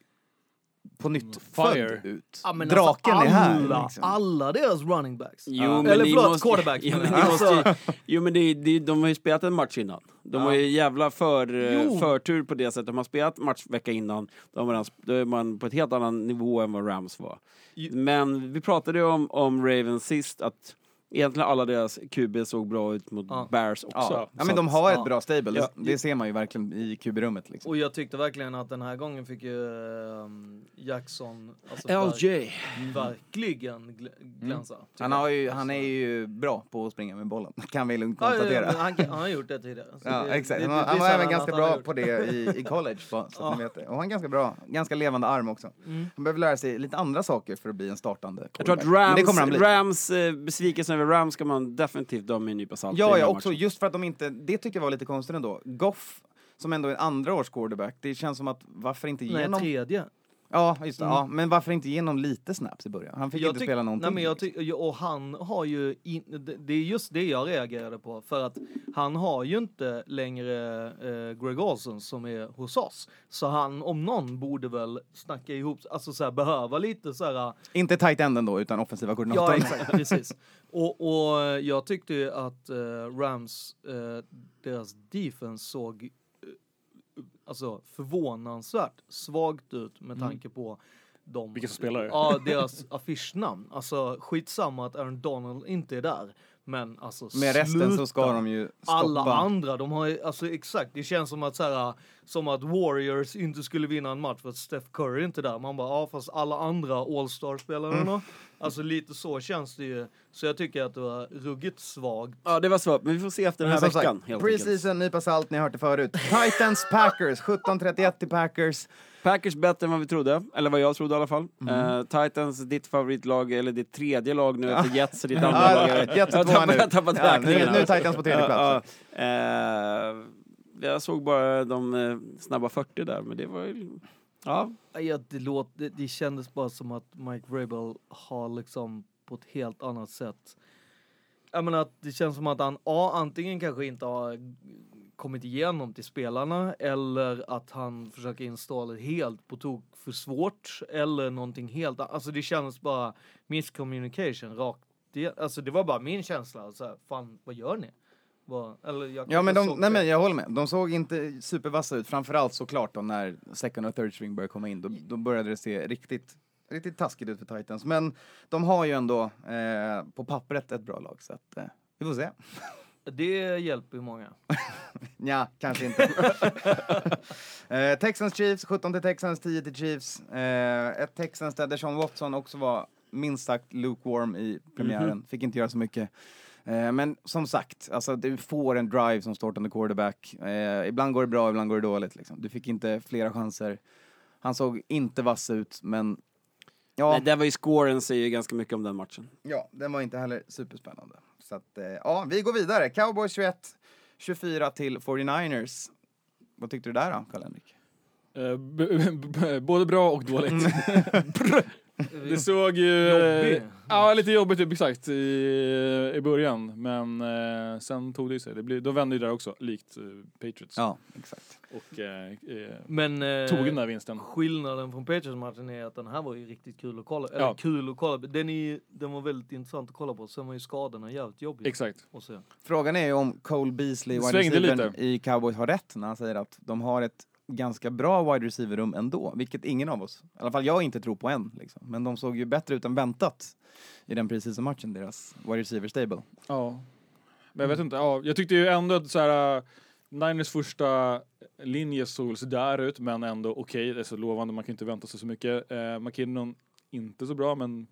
på nytt Fire. född ut. Ja, men Draken alltså, är här. alla, Liksom. alla deras running backs. Jo, men Eller förlåt, måste- quarterbacks (laughs) Jo, men, jag. måste, ju- jo, men det, det, de har ju spelat en match innan. De har ju jävla för, eh, Jo. förtur på det sättet. De har spelat match vecka innan. Då, man, då är man på ett helt annan nivå än vad Rams var. Jo. Men vi pratade ju om, om Ravens sist, att egentligen alla deras QB såg bra ut mot Ja. Bears också. Ja. ja, men de att- har ett ja. bra stable. Ja. Det ser man ju verkligen i QB-rummet. Liksom. Och jag tyckte verkligen att den här gången fick ju ehm, Jackson alltså, LJ. verkligen gl- glänsa. tycker Han, har ju, jag. han är ju bra på att springa med bollen, (laughs) kan vi lugnt konstatera. han, han har gjort det tidigare. (laughs) Ja, det- exakt. det- Han, det var- han var visar även att ganska bra på det i, i college, bara, så att ni (laughs) vet det. Och han är ganska bra, ganska levande arm också. Mm. Han behöver lära sig lite andra saker för att bli en startande Jag tror att quarterback. Men det Rams, kommer han bli. Rams eh, besvikelsen över Rams ska man definitivt ha med en nypa salt i Ja, ja, också matchen. just för att de inte, det tycker jag var lite konstigt ändå. Goff, som ändå är en andra års quarterback, det känns som att varför inte ge honom... tredje. Ja, just det, Mm. ja, men varför inte ge honom lite snaps i början? Han fick Jag inte spela någonting. Nej, men jag och han har ju, in, det- är just det jag reagerade på. För att han har ju inte längre eh, Greg Olson som är hos oss. Så han om någon borde väl snacka ihop, alltså så här, behöva lite så här Inte tight enden då, utan offensiva koordinatorn. Ja, exakt, precis. (laughs) Och, och jag tyckte ju att eh, Rams, eh, deras defense såg eh, alltså förvånansvärt svagt ut med tanke på de, Vilka som spelar. Ja, deras (laughs) affischnamn. Alltså skitsamma att Aaron Donald inte är där. Men alltså Med resten så ska de ju stoppa. Alla andra, de har ju, alltså exakt, det känns som att så här, som att Warriors inte skulle vinna en match för att Steph Curry inte är där. Man bara, ja fast alla andra All-Star-spelarna Mm. Alltså lite så känns det ju. Så jag tycker att det var ruggigt svagt. Ja, det var svagt, men vi får se efter den här veckan. sagt, helt enkelt. Preseason, nypa salt, ni har hört det förut. Titans, Packers, 17-31 till Packers. Packers bättre än vad vi trodde, eller vad jag trodde i alla fall. Mhm. Eh, Titans, ditt favoritlag, eller ditt tredje lag nu efter Jets, och ditt andra lag. Jets är jag tvåa tappade- nu. Jag har tappat Ja, nu, räkningen. nu är. Titans på tredje plats. Ja. Eh, jag såg bara de eh, snabba 40 där, men det var ju... Ja, Ja, det, låt, det, det kändes bara som att Mike Vrabel har liksom på ett helt annat sätt. Jag menar att det känns som att han A, antingen kanske inte har kommit igenom till spelarna eller att han försöker installa helt på tok för svårt eller någonting helt. Alltså det kändes bara miscommunication rakt det, Alltså det var bara min känsla. Så här, fan, vad gör ni? Vad, eller jag Ja men de, nej men jag håller med, de såg inte supervassa ut, framförallt såklart då när second och third string började komma in, då, då började det se riktigt, riktigt taskigt ut för Titans. Men de har ju ändå eh, på pappret ett bra lag så att eh, vi får se. (laughs) Det hjälper ju många. (laughs) Ja, kanske inte. (laughs) eh, Texans Chiefs, 17 till Texans, 10 till Chiefs. Eh, ett Texans där Deshaun Watson också var minst sagt lukewarm i premiären, fick inte göra så mycket. Eh, men som sagt, alltså, du får en drive som startande quarterback. Eh, ibland går det bra, ibland går det dåligt. Liksom. Du fick inte flera chanser. Han såg inte vass ut, men ja, Nej, där var ju scoren säger ju ganska mycket om den matchen. ja, den var inte heller superspännande. Så att, eh, ja, vi går vidare. Cowboys 21, 24 till 49ers. Vad tyckte du där då, Karl-Henrik? Eh, b- både bra och dåligt. (laughs) (laughs) Det såg ju... Jobbig. Ja, lite jobbigt typ, exakt i, i början. Men eh, sen tog det sig. Det blev, de vände ju där också, likt eh, Patriots. Ja, exakt. Och eh, eh, Men eh, tog den där vinsten. skillnaden från Patriots-matchen är att den här var ju riktigt kul att kolla. Eller Ja. kul att kolla. Den, är, den var väldigt intressant att kolla på. Sen var ju skadorna jävligt jobbiga. Exakt. Frågan är ju om Cole Beasley, lite. i Cowboys, har rätt när han säger att de har ett ganska bra wide receiver-rum ändå, vilket ingen av oss, i alla fall jag inte tror på än. Liksom. Men de såg ju bättre ut än väntat i den preseason-matchen, deras wide receiver stable. Ja. Men jag vet inte, ja, jag tyckte ju ändå att så här, äh, Niners första linje såg så där ut, men ändå okej, det är så lovande, man kan inte vänta sig så mycket. Eh, McKinnon, inte så bra, men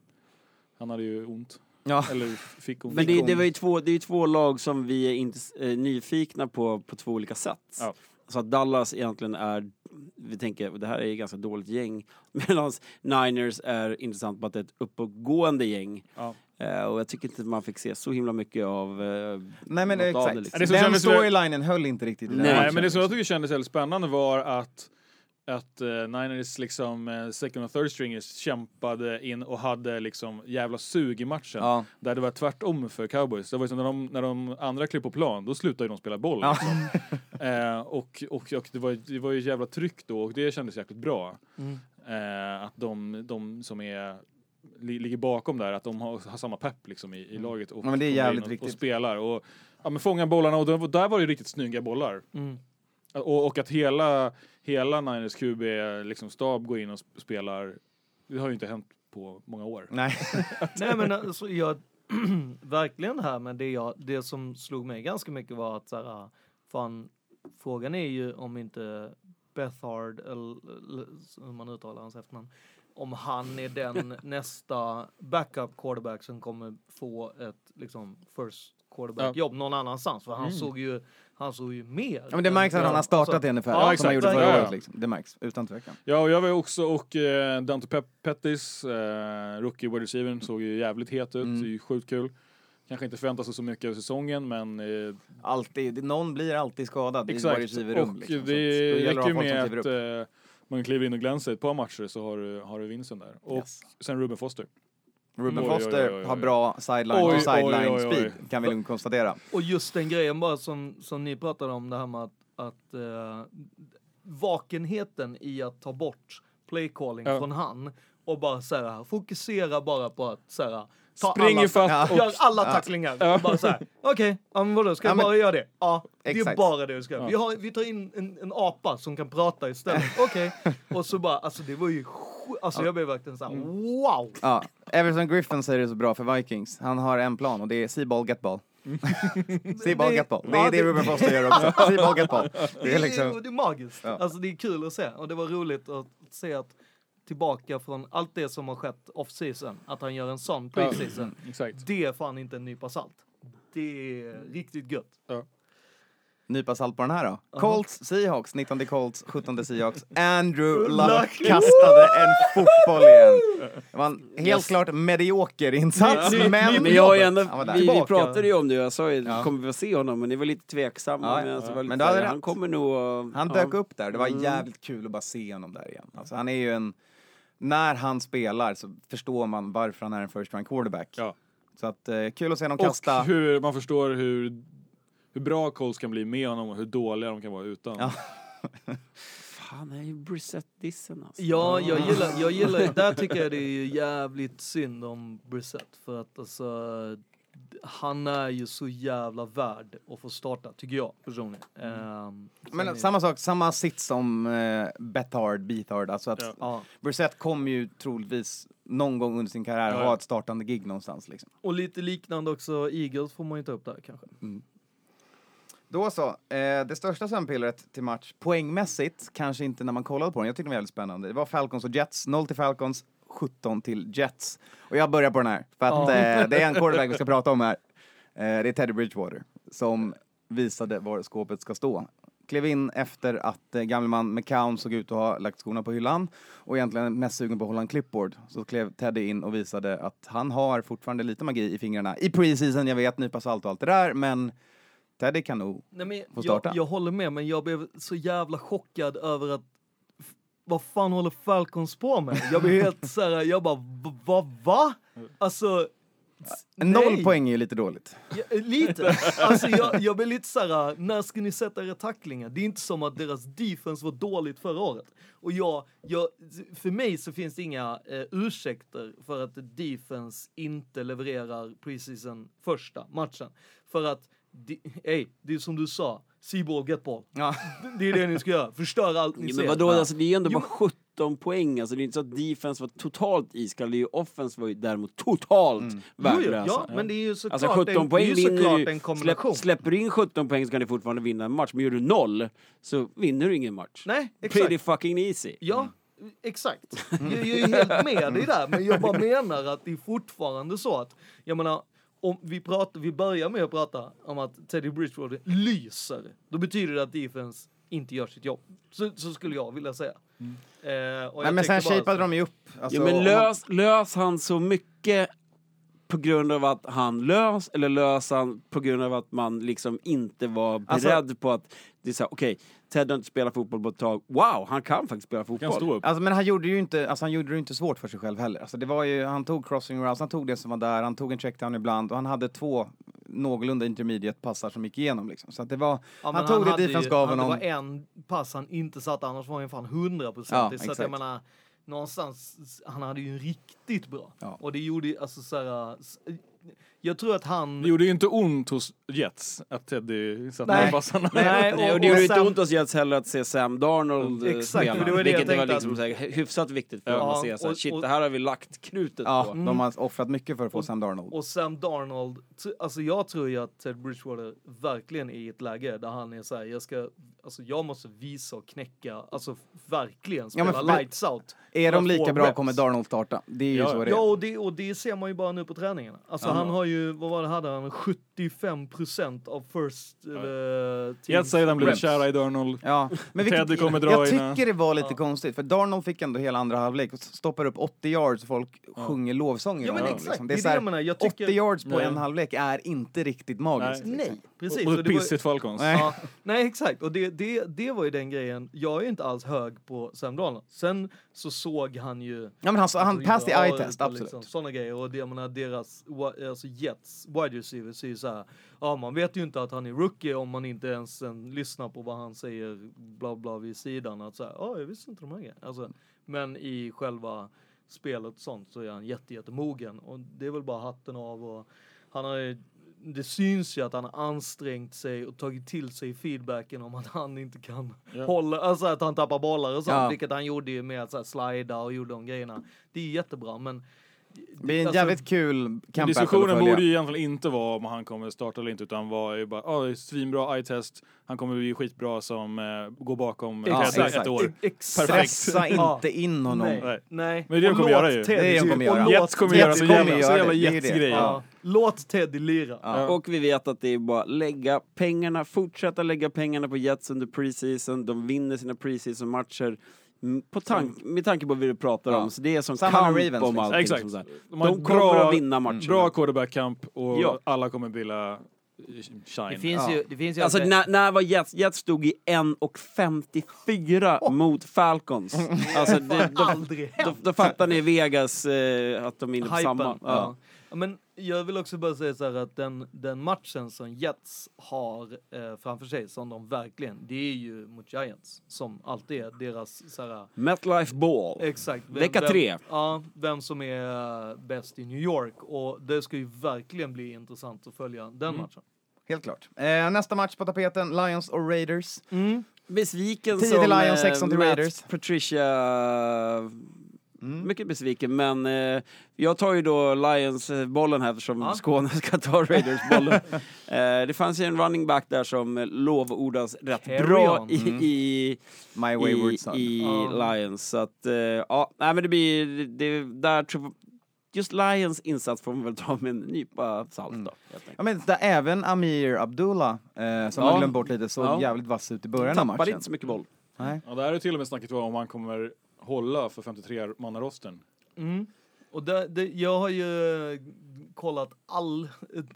han hade ju ont. Ja. Eller fick hon. Men det, det var ju två, det är ju två lag som vi är inte, eh, nyfikna på på två olika sätt. Ja. Så att Dallas egentligen är, vi tänker, det här är ett ganska dåligt gäng. (laughs) Medan Niners är intressant på att det är ett uppåtgående gäng. Ja. Eh, och jag tycker inte man fick se så himla mycket av eh, Nej men exakt. det, liksom. Det Den storylinen höll inte riktigt i den Nej, matchen. Nej, men det som jag tycker kändes väldigt spännande var att att uh, Niners liksom uh, second och third stringers kämpade in och hade liksom jävla sug i matchen. Ja. Där det var tvärtom för cowboys. Det var ju så när de, när de andra klev på plan, då slutade ju de spela boll. Ja. Liksom. (laughs) Eh, och och, och det, var, det var ju jävla tryck då och det kändes jäkligt bra. Mm. Eh, att de, de som är li, ligger bakom där, att de har, har samma pepp liksom i, i laget och Mm. Ja, men det är jävligt och, och spelar. Och, ja, men fångar bollarna och där var det riktigt snygga bollar. Mm. Och, och att hela, hela Niners QB liksom stab går in och sp- spelar, det har ju inte hänt på många år. Nej. (laughs) Nej men alltså, jag, (clears throat) verkligen det här men det, jag, det som slog mig ganska mycket var att så här, fan, frågan är ju om inte Bethard, eller eller hur man uttalar hans efternamn, om han är den (laughs) nästa backup quarterback som kommer få ett liksom first quarterback jobb någon annanstans för han Mm. såg ju han såg ju mer. Ja, men det märks att han har startat Alltså, i NFL, Ja, som han gjorde förra ja. året. Liksom. Det märks, utan tvekan. Ja, och jag var ju också och eh, Dante Pep Pettis, eh, rookie wide receiver, såg ju jävligt het ut. Mm. Det är ju sjukt kul. Kanske inte förväntas sig så mycket av säsongen, men eh, Alltid, det- någon blir alltid skadad i exakt. wide receiver-rum. och Liksom, det räcker ju med att eh, man kliver in och glänser ett par matcher så har du, har du vinsten där. Och Yes. sen Ruben Foster. Ruben Oj, Foster oj, oj, oj. har bra sideline och sideline speed, kan vi lugnt konstatera. Och just den grejen bara som, som ni pratade om, det här med att, att eh, vakenheten i att ta bort playcalling Ja. från han och bara så här, fokusera bara på att så här, ta Spring alla, och- gör alla Ja. tacklingar. Ja. Och bara så här, okej, ja, men vadå, ska jag Ja, men- bara göra det? Ja, det är Exakt. bara det du ska göra. Ja. Vi, har, vi tar in en, en apa som kan prata istället. (laughs) Okej. Och så bara, alltså det var ju Alltså jag blev verkligen såhär, Mm. wow! Ja, Everson Griffin säger det så bra för Vikings. Han har en plan och det är see ball, get ball. (laughs) see ball, Det- get ball. Det ja, är det det- Ruben Foster gör också. (laughs) see ball, get ball. Det är liksom... det är magiskt. Ja. Alltså det är kul att se och det var roligt att se att tillbaka från allt det som har skett off-season, att han gör en sån pre-season. Exakt. Det är fan inte en nypa salt. Det är riktigt gött. Nypa salt på den här då. Colts, Seahawks, 19 Colts, 17 Seahawks. (laughs) Andrew Luck kastade en fotboll igen. Det var en helt Yes. klart medioker insats, men... Men jag har ju ändå, Han var där. vi, vi Tillbaka. pratade ju om det, jag sa ju, Ja. kommer vi få se honom? Men ni var lite tveksamma. Ja, men ja, alltså, var lite Men du hade så här, rätt. Han kommer nog att- Han ja. dök upp där. Det var Mm. jävligt kul att bara se honom där igen. Alltså, han är ju en... När han spelar så förstår man varför han är en first round quarterback. Ja. Så att, eh, kul att se honom kasta. Och hur man förstår hur, hur bra Colts kan bli med honom och hur dåliga de kan vara utan. Ja. (laughs) Fan, det är ju Brissett-dissen alltså. Ja, jag gillar, jag gillar, (laughs) där tycker jag det är jävligt synd om Brissett för att alltså han är ju så jävla värd att få starta, tycker jag personligen. Ehm, sen Men är- samma sak, samma sits som eh, Bethard, Beathard. Alltså att Ja. Brissett kommer ju troligtvis någon gång under sin karriär Ja, ha ett startande gig någonstans. Liksom. Och lite liknande också, Eagles får man ju ta upp där kanske. Då så, eh, det största sömnpillret till match poängmässigt, kanske inte när man kollade på den, jag tyckte den var väldigt spännande. Det var Falcons och Jets, 0 till Falcons, 17 till Jets. Och jag börjar på den här, för att eh, det är en quarterback vi ska prata om här. Eh, det är Teddy Bridgewater som visade var skåpet ska stå. Klev in efter att eh, gamle man McCown såg ut att ha lagt skorna på hyllan och egentligen mest sugen på att hålla en clipboard. Så klev Teddy in och visade att han har fortfarande lite magi i fingrarna. I preseason, jag vet, nypa salt och allt det där, men Teddy kan nog Nej, men jag, starta. jag håller med, men jag blev så jävla chockad över att vad fan håller Falcons på med? Jag blev helt såhär, jag bara, "V- vad, va? Alltså, s- Noll nej. poäng är ju lite dåligt. Ja, eh, lite. Alltså jag, jag blir lite såhär, när ska ni sätta era tacklingar? Det är inte som att deras defense var dåligt förra året. Och jag, jag, för mig så finns det inga eh, ursäkter för att defense inte levererar preseason första matchen. För att, ey, det är som du sa, see ball, get ball. Ja. Det är det ni ska göra, förstör allt ni Ja, ser. men vadå, Ja. alltså, det är ju ändå bara 17 poäng. Alltså, det är inte så att defense var totalt iskall. Det är ju offense var ju däremot totalt jo, värdelösa. ja, men det är ju såklart, Alltså 17 en, poäng det är ju såklart en kombination. Släpp, släpper du in 17 poäng så kan du fortfarande vinna en match. Men gör du noll så vinner du ingen match. Nej, exakt. Pretty fucking easy. Ja, exakt. Jag, jag är ju helt med dig där, men jag bara menar att det är fortfarande så att, jag menar, om vi, pratar, vi börjar med att prata om att Teddy Bridgewater lyser, då betyder det att defense inte gör sitt jobb. Så, så skulle jag vilja säga. Eh, och jag Nej, men sen shapeade de ju upp. Alltså, Ja, men man- lös, lös han så mycket på grund av att han lös eller lös han på grund av att man liksom inte var Alltså- beredd på att det är så här, okej, Ted har inte spelat fotboll på ett tag. Wow, han kan faktiskt spela Kan fotboll. stå upp. Alltså, men han gjorde ju inte, alltså, han gjorde det ju inte svårt för sig själv heller. Alltså, det var ju, han tog crossing routes, han tog det som var där, han tog en checkdown ibland och han hade två någorlunda intermediate passar som gick igenom. Liksom. Så att det var, Ja, han tog det hade defense gav han- honom. Det var en pass han inte satte, annars var han fan 100 procent. Ja, så att exakt. jag menar, någonstans, han hade ju en riktigt bra. Ja. Och det gjorde alltså så här, jag tror att han... Det gjorde ju inte ont hos Jets att Teddy satte Nej. de passarna. Nej, Nej, och det gjorde och inte ont hos Jets heller att se Sam Darnold eh, Exakt, spela. det var det vilket var liksom att- så här, hyfsat viktigt för Ja, att se så här, och- shit och- det här har vi lagt krutet Ja, på. de har offrat mycket för att få Sam Darnold. Och Sam Darnold, alltså jag tror ju att Ted Bridgewater verkligen är i ett läge där han är så här, jag ska, alltså jag måste visa och knäcka, alltså verkligen Ja, spela men för- lights out. Är de lika bra reps. kommer Darnold starta. Det är ju Ja, så det är. Ja, och det, och det ser man ju bara nu på träningarna. Alltså Ja. han har ju, vad var det, hade han 75 procent av first uh, team Jets säger att han blev kära i Darnold. Ja, men vilket, Teddy kommer dra jag in, tycker det var lite Ja. konstigt, för Darnold fick ändå hela andra halvlek och stoppar upp 80 yards och folk sjunger lovsånger. Ja men exakt, liksom. det är det här, jag menar. Jag tycker... 80 yards på Nej. en halvlek är inte riktigt magiskt. Nej. liksom. Nej, precis. Och Och det var- pissigt Falcons. Nej. Ja, nej exakt, och det, det, det var ju den grejen. Jag är inte alls hög på Sam Darnold. Sen så såg han ju... Ja men han, han alltså, passed eye-test, ut och absolut. Liksom, sådana grejer. Och det, jag menar, deras alltså Jets wide receivers är ju så här. Ja, man vet ju inte att han är rookie om man inte ens sen lyssnar på vad han säger bla bla vid sidan. Att så här, ja, jag visste inte de här grejerna. Alltså, men i själva spelet och sånt så är han jätte, jättemogen. Och det är väl bara hatten av och han har ju det syns ju att han har ansträngt sig och tagit till sig feedbacken om att han inte kan Ja. hålla, alltså att han tappar bollar och sånt, Ja. vilket han gjorde ju med att så här, slida och gjorde de grejerna. Det är jättebra, men... Det blir en alltså, jävligt kul battle Diskussionen borde ju egentligen inte vara om han kommer starta eller inte utan var ju bara, är svinbra eye-test, han kommer bli skitbra som eh, går bakom Ja, exakt. ett år. e-. Perfekt. Stressa inte in honom. Nej, Nej. nej. Men det är det de kommer låt göra ju. Teddy- Det är det de kommer och göra. Jets kommer göra så jävla. Jets-grejer. Ja. Låt Teddy lira. Ja. Och vi vet att det är bara lägga pengarna, fortsätta lägga pengarna på Jets under preseason. De vinner sina preseason-matcher. Mm, På tank, med tanke på vad vi pratar om, så det är som Samma kamp Ravens, om liksom. allting. Exakt. Liksom så här. De, De kommer bra, att vinna matchen. Bra quarterback-camp och Ja. alla kommer vilja shine. Det finns Ja. ju, det finns ju Alltså när, när var Jets? Jets stod i 1.54 mot Falcons. (laughs) Alltså det, då, aldrig då, då fattar ni Vegas eh, att de är inne på Hypen, samma. Ja. Ja. Ja, Men jag vill också bara säga så här att den, den matchen som Jets har eh, framför sig, som de verkligen, det är ju mot Giants. Som alltid är deras så här, MetLife Ball. Exakt. Vem, Vecka vem, tre. Ja, vem som är eh, bäst i New York. Och det ska ju verkligen bli intressant att följa den Mm. matchen. Helt klart. Eh, nästa match på tapeten, Lions och Raiders. Besviken 10 som till Lions, eh, 16 till Matt Raiders. Patricia... Mm. Mycket besviken, men eh, jag tar ju då Lions-bollen här eftersom Ja. Skåne ska ta Raiders-bollen. (laughs) eh, det fanns ju en running back där som lovordas rätt Carry bra i, Mm. i, My wayward i, son. i Ja. Lions. Så att, eh, ja, nej men det blir, det, där tror Just Lions insats får man väl ta med en nypa salt Mm. då. Ja, men där även Amir Abdullah, eh, som Ja. man glömt bort lite, såg Ja. jävligt vass ut i början av Tappade matchen. inte så mycket boll. Nej. Ja, där är till och med snacket om han kommer hålla för 53-mannarosten. Mm. Och det, det, jag har ju kollat all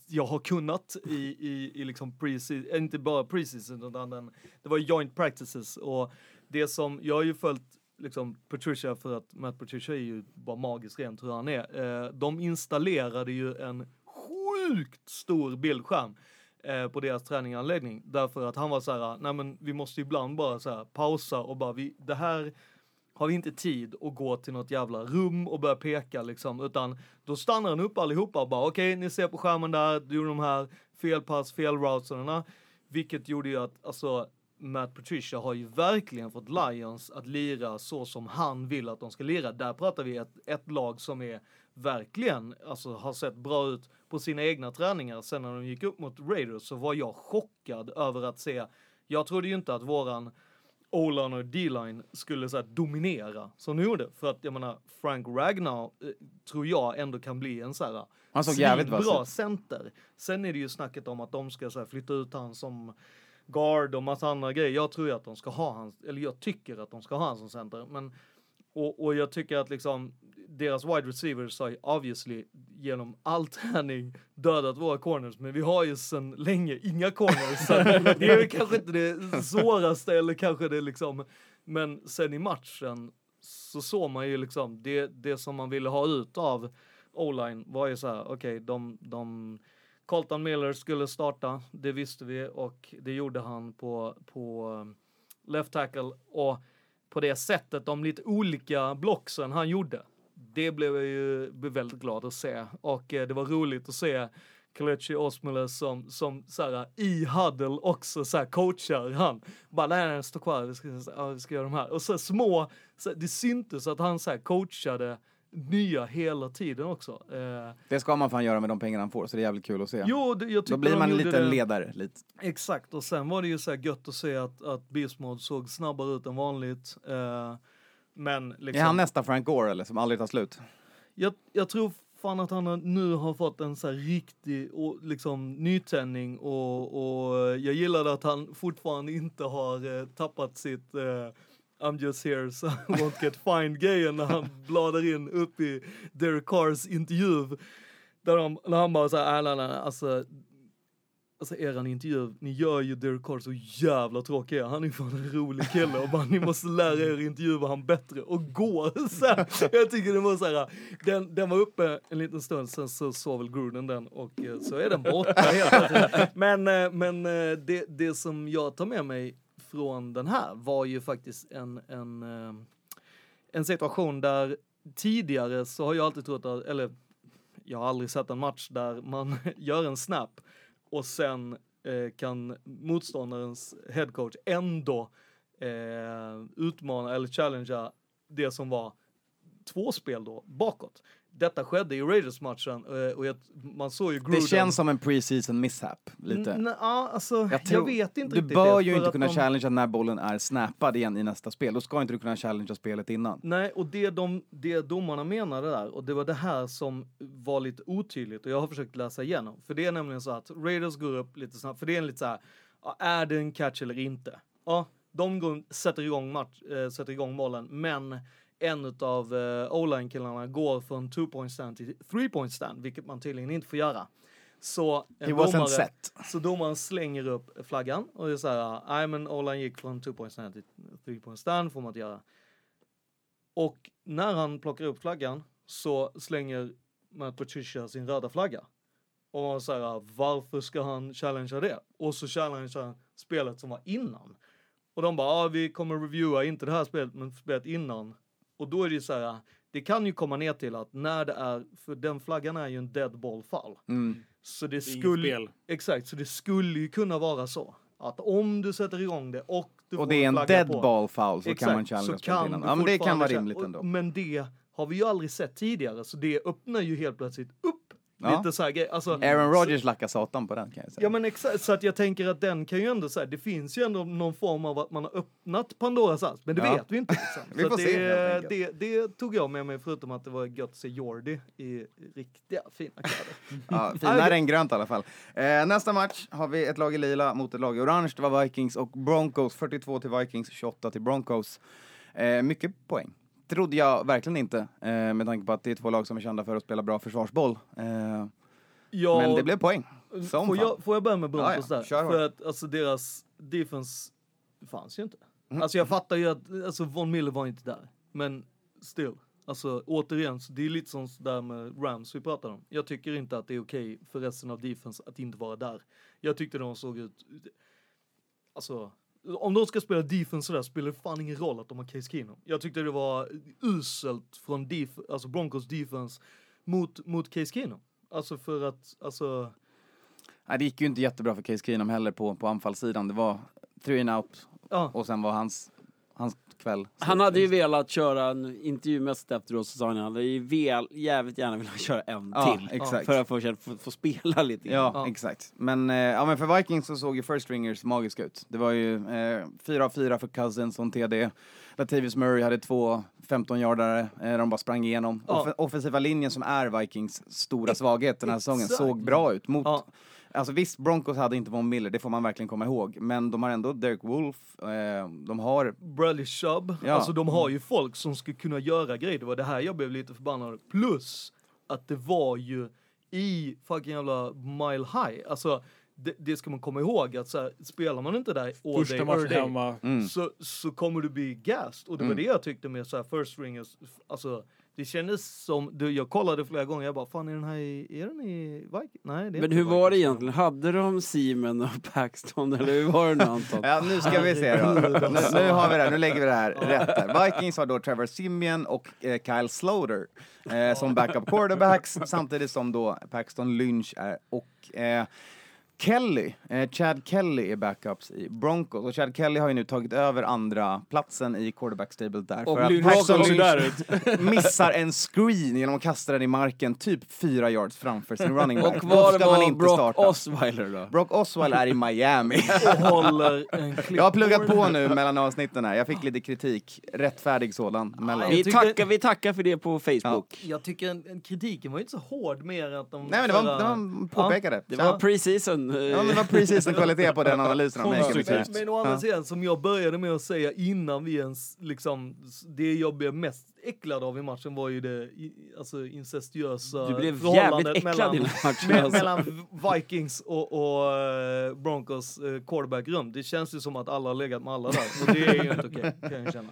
jag har kunnat i, i, i liksom preseason, eh, inte bara preseason utan den, det var joint practices och det som, jag har ju följt liksom Patricia för att Matt Patricia är ju bara magisk rent hur han är. Eh, de installerade ju en sjukt stor bildskärm eh, på deras träninganläggning därför att han var så här, nej men vi måste ibland bara så här pausa och bara vi, det här har vi inte tid att gå till något jävla rum och börja peka liksom, utan då stannar han upp allihopa och bara okej, ni ser på skärmen där, du gjorde de här felpass, felrouterna, vilket gjorde ju att alltså Matt Patricia har ju verkligen fått Lions att lira så som han vill att de ska lira. Där pratar vi ett, ett lag som är verkligen, alltså har sett bra ut på sina egna träningar. Sen när de gick upp mot Raiders så var jag chockad över att se, jag trodde ju inte att våran O-line och D-line skulle så här, dominera som de gjorde. För att jag menar, Frank Ragnar eh, tror jag ändå kan bli en så här Han såg jävligt bra center. Sen är det ju snacket om att de ska så här, flytta ut han som guard och massa andra grejer. Jag tror ju att de ska ha han, eller jag tycker att de ska ha han som center. Men, och, och jag tycker att liksom deras wide receivers har ju obviously genom all träning (laughs) dödat våra corners, men vi har ju sedan länge inga corners. Så (laughs) det är väl kanske inte det svåraste eller kanske det liksom, men sen i matchen så såg man ju liksom det, det som man ville ha ut av O-line var ju så här, okej, de, de Colton Miller skulle starta, det visste vi och det gjorde han på, på um, left tackle och på det sättet, de lite olika blocksen han gjorde. Det blev jag ju väldigt glad att se och eh, det var roligt att se Kelechi Osmole som, som så här, i huddle också så här, coachar han. Bara nej, nej, stå kvar, vi ska, ja, vi ska göra de här. Och så små, så det syntes att han så här, coachade nya hela tiden också. Eh, Det ska man fan göra med de pengarna han får, så det är jävligt kul att se. jo, det, jag Då blir man liten det. ledare. Lite. Exakt, och sen var det ju så här gött att se att, att Beast Mode såg snabbare ut än vanligt. Eh, men liksom, Är han nästa Frank Gore eller, som aldrig tar slut? jag, jag tror fan att han nu har fått en så här riktig och, liksom, nytändning och, och jag gillade att han fortfarande inte har eh, tappat sitt eh, I'm just here so I (laughs) won't get fined grejen när han bladar in upp i Derek Carrs intervju. Där de, när han bara nej nej nej, alltså Alltså eran intervju, ni gör ju Derek Carr så jävla tråkig. Han är ju fan en rolig kille och bara, ni måste lära er intervjua han bättre och gå. (laughs) Så här, jag tycker det var så här, den, den var uppe en liten stund, sen så såg väl Gruden den och eh, så är den borta helt. Men, eh, men eh, det, det som jag tar med mig från den här var ju faktiskt en, en, en situation där tidigare så har jag alltid trott att, eller jag har aldrig sett en match där man (laughs) gör en snap och sen eh, kan motståndarens headcoach ändå eh, utmana eller challengea det som var två spel då bakåt. Detta skedde i Raiders-matchen eh, och jag, man såg ju Gruden. Det känns som en preseason mishap, lite. N- ja, alltså, jag, Jag tror- vet inte Du riktigt bör det, ju inte kunna de- challengea när bollen är snappad igen i nästa spel. Då ska inte du kunna challengea spelet innan. Nej, och det, de, det domarna menade där, och det var det här som var lite otydligt och jag har försökt läsa igenom. För det är nämligen så att Raiders går upp lite snabbt, för det är lite så här, är det en catch eller inte? Ja, de går, sätter, igång match, äh, sätter igång bollen, men en av uh, O-line-killarna går från two point stand till three point stand, vilket man tydligen inte får göra. Så en domare, set. så domaren slänger upp flaggan och det är så här, nej men O-line gick från two point stand till three point stand, får man inte göra. Och när han plockar upp flaggan så slänger Matt Patricia sin röda flagga. Och man säger varför ska han challengea det? Och så challengear han spelet som var innan. Och de bara, ah, vi kommer reviewa, inte det här spelet, men spelet innan. Och då är det ju så här, det kan ju komma ner till att när det är, för den flaggan är ju en dead ball fall. Mm. Så det Det skulle, spel. exakt, så det skulle ju kunna vara så. Att om du sätter igång det och du Och får det är en flagga dead på, ball foul så kan man Exakt, challengea så spelet kan innan. Ja men det kan vara rimligt ändå. och- Men det har vi ju aldrig sett tidigare, så det öppnar ju helt plötsligt upp Ja. lite så här. Alltså, Aaron så- Rodgers lackar satan på den kan jag säga. Ja men exakt, så att jag tänker att den kan ju ändå säga, det finns ju ändå någon form av att man har öppnat Pandoras ask, men det Ja. vet vi inte. Liksom. (laughs) Vi så får att se, det, det, det tog jag med mig, förutom att det var gött att se Jordi i riktiga fina kläder. (laughs) Ja, finare än grönt i alla fall. Eh, nästa match har vi ett lag i lila mot ett lag i orange. Det var Vikings och Broncos. 42 till Vikings, 28 till Broncos. Eh, mycket poäng. Trodde jag verkligen inte, eh, med tanke på att det är två lag som är kända för att spela bra försvarsboll. Eh, Ja, men det blev poäng. Som får, fan. jag, får jag börja med Broncos Ja, ja, där? För att alltså deras defense fanns ju inte. Mm. Alltså jag fattar ju att, alltså Von Miller var inte där. Men still. Alltså återigen, så det är lite som där med Rams vi pratade om. Jag tycker inte att det är okej för resten av defense att inte vara där. Jag tyckte de såg ut, alltså om de ska spela defense sådär spelar det fan ingen roll att de har Case Keenum. Jag tyckte det var uselt från def, alltså Broncos defense mot, mot Case Keenum. Alltså för att, alltså Nej, det gick ju inte jättebra för Case Keenum heller på, på anfallssidan. Det var three and out Ja, och sen var hans hans kväll. Han hade ju velat köra en intervju mest efteråt så sa han hade ju vel, jävligt gärna velat köra en Ja, till. exakt. För att få, få, få spela lite. Ja, Ja. exakt. Men, eh, ja, men för Vikings så såg ju First Stringers magiska ut. Det var ju eh, 4 av 4 för Cousins och TD. Latavius Murray hade två 15-yardare, eh, de bara sprang igenom. Ja. Off- offensiva linjen som är Vikings stora svaghet den här säsongen såg bra ut. Mot, Ja. Alltså visst, Broncos hade inte Von Miller, det får man verkligen komma ihåg. Men de har ändå Derek Wolf, eh, de har... Bradley Chubb. Ja. Alltså de har ju folk som ska kunna göra grejer. Det var det här jag blev lite förbannad Plus att det var ju i fucking jävla mile high. Alltså det, det ska man komma ihåg att så här, spelar man inte där all Första day, every day, hemma. Mm. så, så kommer du bli gassed. Och det var det jag tyckte med så här first stringers. Alltså det kändes som, du, jag kollade flera gånger, jag bara fan är den här i, är den i Vikings? Nej det är Men hur var det egentligen? Hade de Seaman och Paxton eller hur var det nu Anton? Ja, nu ska vi se då. (laughs) Nu, nu har vi det här, nu lägger vi det här rätt här. Vikings har då Trevor Simeon och eh, Kyle Sloter eh, som backup quarterbacks samtidigt som då Paxton Lynch är och eh, Kelly, eh, Chad Kelly är backups i Broncos och Chad Kelly har ju nu tagit över andra platsen i quarterback-stablet där Och för att Paxton Lynch missar en screen genom att kasta den i marken typ fyra yards framför sin running back. Och var ska man inte Brock starta. Osweiler då? Brock Osweiler är i Miami. (laughs) Och håller en Jag har pluggat på nu mellan avsnitten här. Jag fick lite kritik. Rättfärdig sådan. Mellan. Vi tackar, vi tackar för det på Facebook. Jag tycker en, en kritiken var ju inte så hård mer att de... Nej men det var, var påpekade. Det var pre-season. Eh, Ja men det var precis en kvalitet på den analysen av säga. Men, men å andra Ja. sidan, som jag började med att säga innan vi ens, liksom, det jag blev mest äcklad av i matchen var ju det alltså incestuösa Du blev förhållandet jävligt äcklad mellan, i matchen. alltså. mellan Vikings och, och eh, Broncos uh, quarterback-rum. Det känns ju som att alla har legat med alla där och det är ju inte okej, kan jag känna.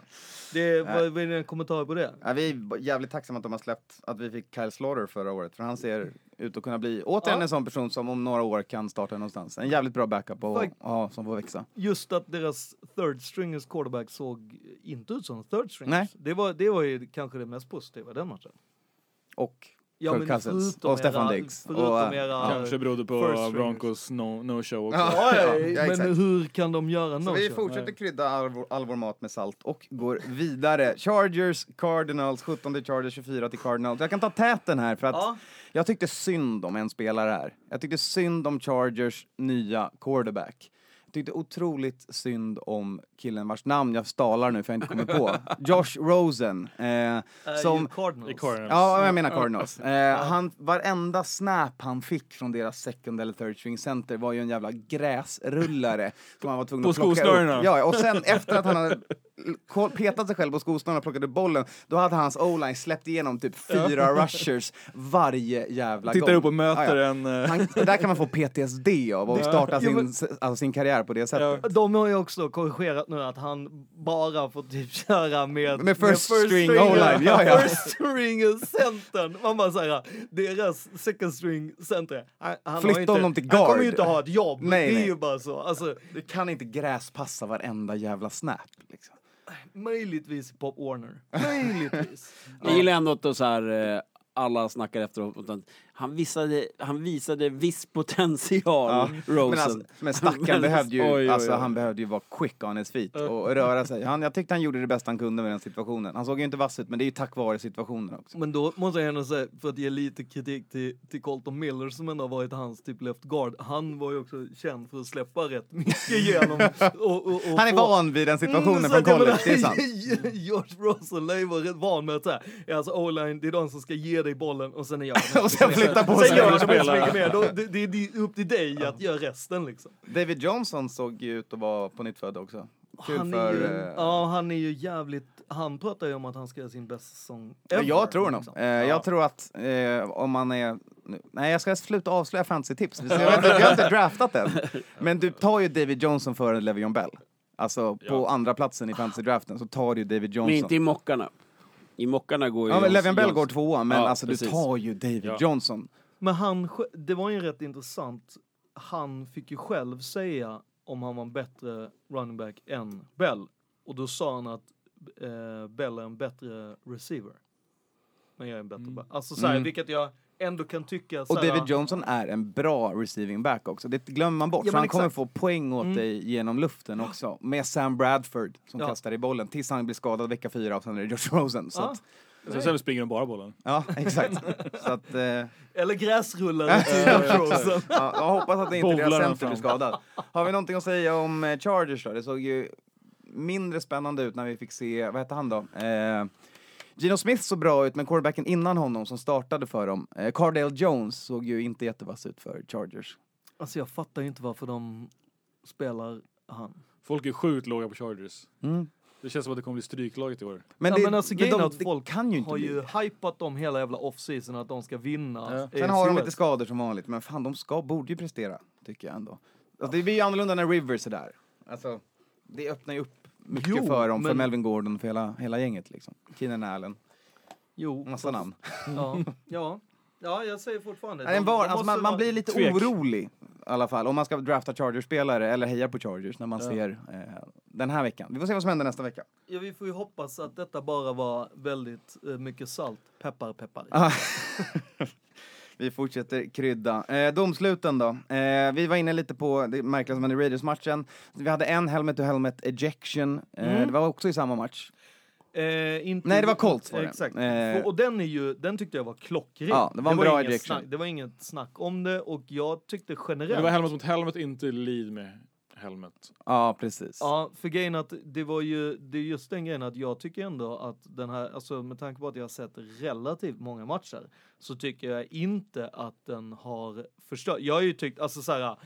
Det, vad, vad är dina kommentarer på det? Ja, vi är jävligt tacksamma att de har släppt att vi fick Kyle Slaughter förra året. För han ser ut att kunna bli återigen Ja. en sån person som om några år kan starta någonstans. En jävligt bra backup och, Fakt- ja, som får växa. Just att deras third stringers quarterback såg inte ut som third stringers. Nej. Det, var, det var ju kanske det mest positiva den matchen. Och Ja, Kirk men Cousins förutom och Stefan era- Diggs. Förutom Och, äh, era... Kanske berodde på. Broncos no, no show också. Ja. Ja, ja, men hur kan de göra Så no vi show? fortsätter krydda all vår, all vår mat med salt och går vidare. Chargers, Cardinals, 17 Chargers, 24 till Cardinals. Jag kan ta täten här för att Ja. jag tyckte synd om en spelare här. Jag tyckte synd om Chargers nya quarterback. Tyckte otroligt synd om killen vars namn jag stalar nu för jag inte kommer på. (laughs) Josh Rosen. Eh, Är som, Cardinals. Cardinals. Ja, jag menar Cardinals. Eh, han, varenda snap han fick från deras second eller third string center var ju en jävla gräsrullare som han var tvungen På att plocka upp. Ja, och sen efter att han hade petat sig själv på skosnörena och plockat upp bollen, då hade hans o-line släppt igenom typ fyra rushers varje jävla Tittar gång. upp och möter Ja, ja. en... eh, Han, det där kan man få PTSD av och starta Ja, sin, men- alltså sin karriär på det sättet. De har ju också korrigerat nu att han bara får typ (laughs) köra med... Med first string stringer- O-line, ja, ja. First string centern. Man bara säger deras second string center. Han, han har Flytta inte, honom till Han kommer guard. ju inte ha ett jobb. Nej, det är nej. ju bara så. Alltså, Du kan inte gräspassa varenda jävla snap. Liksom. Möjligtvis Pop Warner. Möjligtvis. Jag gillar ändå att så här, eh, alla snackar efteråt han visade, han visade viss potential, Ja, Rosen. Men, alltså, men (laughs) stackaren Men- behövde ju, oj, oj, alltså, han behövde ju vara quick on his feet och röra sig. Han, jag tyckte han gjorde det bästa han kunde med den situationen. Han såg ju inte vass ut, men det är ju tack vare situationen också. Men då måste jag ändå säga, för att ge lite kritik till, till Colton Miller som ändå har varit hans typ left guard. Han var ju också känd för att släppa rätt mycket igenom. (laughs) Och, och, och Han är van vid den situationen Mm, så från college, det är sant. (laughs) George Russell lär ju van med att säga, alltså o-line, det är de som ska ge dig bollen och sen är jag Och sen flytta på Sen sig. gör de inte så mycket mer. Då, det, det är upp till dig att göra resten liksom. David Johnson såg ju ut att vara på nytt född också. Kul Han för... är ju, eh, ja, han är ju jävligt, han pratar ju om att han ska göra sin bästa säsong Ja, ever, jag tror nog. liksom. Eh, Jag tror att eh, om man är... nu- Nej, jag ska sluta avslöja fantasy-tips. Vi (laughs) har inte draftat än. Men du tar ju David Johnson före Le'Veon Bell. Alltså på Ja. andra platsen i fantasy-draften så tar du David Johnson. Men inte i mockarna. I mockarna går ju... Ja, men Le'Veon Bell går tvåa, men Ja, alltså precis. du tar ju David Ja. Johnson. Men han, sj- det var ju rätt intressant. Han fick ju själv säga om han var en bättre running back än Bell. Och då sa han att eh, Bell är en bättre receiver. Men jag är en bättre back. Alltså såhär, Mm. vilket jag ändå kan tycka Och så här- David Johnson är en bra receiving back också. Det glömmer man bort. Ja, för men han kommer exakt. få poäng åt Mm. dig genom luften också. Med Sam Bradford som Ja. kastar i bollen tills han blir skadad vecka fyra och sen är det Josh Rosen. Så Ja. att, Så sen springer de bara bollen. ja, exakt. så att, eh, (laughs) Eller gräsrullare till Rosen. ja, jag hoppas att det inte deras center blir skadad. Har vi någonting att säga om eh, Chargers då? Det såg ju mindre spännande ut när vi fick se, vad hette han då? Eh, Gino Smith såg bra ut, men quarterbacken innan honom som startade för dem, eh, Cardale Jones, såg ju inte jättevass ut för Chargers. Alltså jag fattar inte varför de spelar han. Folk är sjukt låga på Chargers. Mm. Det känns som att det kommer bli stryklaget i år. ja, men alltså grejen är att det folk kan ju inte har bli. ju hypat dem hela jävla off-season att de ska vinna. Ja. Sen har de lite skador som vanligt, men fan de ska, borde ju prestera, tycker jag ändå. Alltså, det blir ju annorlunda när Rivers är där. Alltså, det öppnar ju upp mycket Jo, för dem, för men- Melvin Gordon, för hela, hela gänget liksom. Keenan Allen, Jo. massa namn. Ja, ja. ja, jag säger fortfarande. En de- var, alltså, man, man blir lite Tvek. orolig i alla fall om man ska drafta Chargers-spelare eller heja på Chargers när man Ja. ser eh, den här veckan. Vi får se vad som händer nästa vecka. Ja, vi får ju hoppas att detta bara var väldigt eh, mycket salt. Peppar, peppar. (laughs) (laughs) Vi fortsätter krydda. Eh, domsluten då. Eh, vi var inne lite på det märkliga som hände i Raiders-matchen. Vi hade en helmet to helmet ejection. Eh, Mm. Det var också i samma match. Eh, inte, Nej, det var Colts var det. Exakt. Eh. och den, är ju, den tyckte jag var klockren. Ja, det var en bra inget ejection. Snack, det var inget snack om det och jag tyckte generellt... Men det var helmet mot helmet, inte lead med helmet. Ja, precis. Ja, för grejen att det var ju, det är just den grejen att jag tycker ändå att den här, alltså med tanke på att jag har sett relativt många matcher, så tycker jag inte att den har förstört. Jag har ju tyckt, alltså såhär,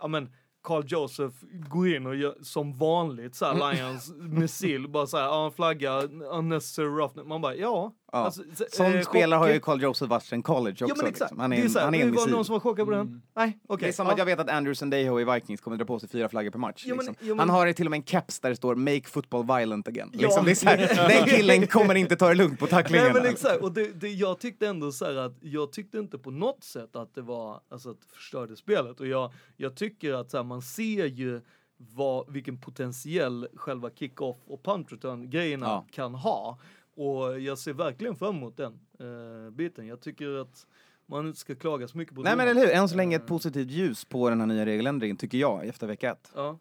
ja men Carl Joseph går in och gör, som vanligt såhär Lions missil, bara såhär, ja flagga, unnecessary roughness. Man bara, ja. Ja. Alltså, så- Som eh, spelare har ju Carl Joseph varit sen college också. Ja men exakt. Liksom. Han är det en, så här, han är en det var någon som var chockad på den? Mm. Nej, okej. Det är som ja. att jag vet att Andrew Sendejo i Vikings kommer dra på sig fyra flaggor per match. Jo, men- liksom. jo, men- Han har till och med en keps där det står “Make football violent again”. Ja. Liksom, det är så här, (laughs) den killen kommer inte ta det lugnt på tacklingarna. Nej men exakt, och det, det, jag tyckte ändå så här att jag tyckte inte på något sätt att det var, alltså att det förstörde spelet och jag, jag tycker att så här, man ser ju vad, vilken potentiell själva kick-off och punt return grejerna Ja. kan ha. Och jag ser verkligen fram emot den eh, biten. Jag tycker att man inte ska klaga så mycket på Nej men eller hur, än så länge ett Eh, positivt ljus på den här nya regeländringen tycker jag efter vecka ett. Ja.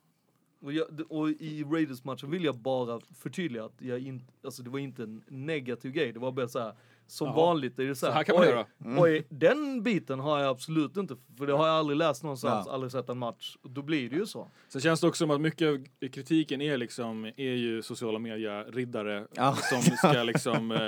Och, jag, och i Raiders-matchen vill jag bara förtydliga att jag inte, alltså det var inte en negativ grej, det var bara så här, som Jaha. vanligt är det så Så här, här kan man oj, göra. oj, den biten har jag absolut inte, för det har jag aldrig läst någonstans, Ja. aldrig sett en match. Och då blir det ju så. Sen känns det också som att mycket av kritiken är liksom, är ju sociala media-riddare Ja. som ska liksom (laughs) eh,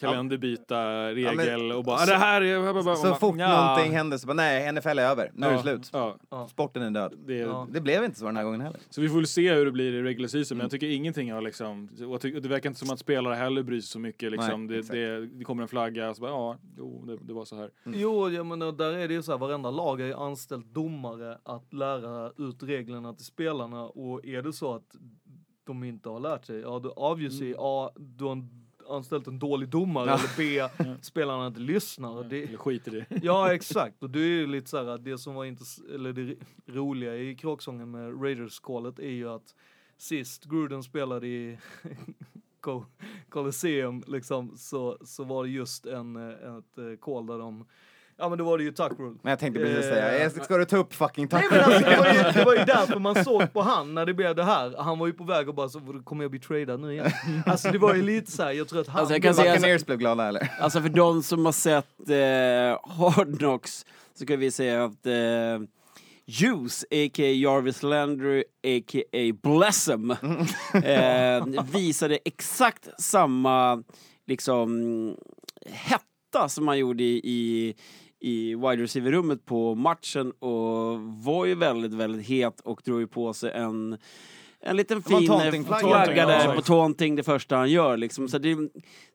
kalenderbyta regel och bara så- "Ah, det här är... Så fort någonting händer så bara nej, NFL är över, nu är det Ja, slut. Ja, Ja. Sporten är död. det, Ja. Det blev inte så den här gången heller. Så vi får väl se hur det blir i regular season, Mm. men jag tycker ingenting har liksom... och Det verkar inte som att spelare heller bryr sig så mycket liksom. Nej, det, det, det kommer en flagga, så bara ja, jo, det, det var så här. Mm. Jo, jag menar, där är det ju så här, varenda lag har ju anställt domare att lära ut reglerna till spelarna och är det så att de inte har lärt sig, ja då obviously, Mm. A, du har anställt en dålig domare eller B, (laughs) spelarna inte lyssnar. Det, Eller skiter i det. Ja, exakt. Och det är ju lite så här det som var intress- eller det roliga i kråksången med Raiders-callet är ju att sist Gruden spelade i (laughs) Co- Colosseum liksom så, så var det just en, eh, ett eh, call där de Ja men då var det ju tuck rule. Men jag tänkte precis Eh, säga, "Eh, ska du ta upp fucking Nej tackling? men alltså, det, var ju, det var ju (laughs) därför man såg på han när det blev det här. Han var ju på väg och bara så kommer jag bli tradad nu igen. (laughs) Alltså det var ju lite så här, jag tror att han... Alltså, jag kan säga- Buccaneers blev glada eller? Alltså för de som har sett eh, Hard Knocks så kan vi säga att eh, Juice, a.k.a. Jarvis Landry, a.k.a. Blessem, (laughs) eh, visade exakt samma liksom hetta som han gjorde i, i, i wide receiver-rummet på matchen och var ju väldigt, väldigt het och drog ju på sig en en liten Det fin eh, flagga där på taunting det första han gör liksom. Så det,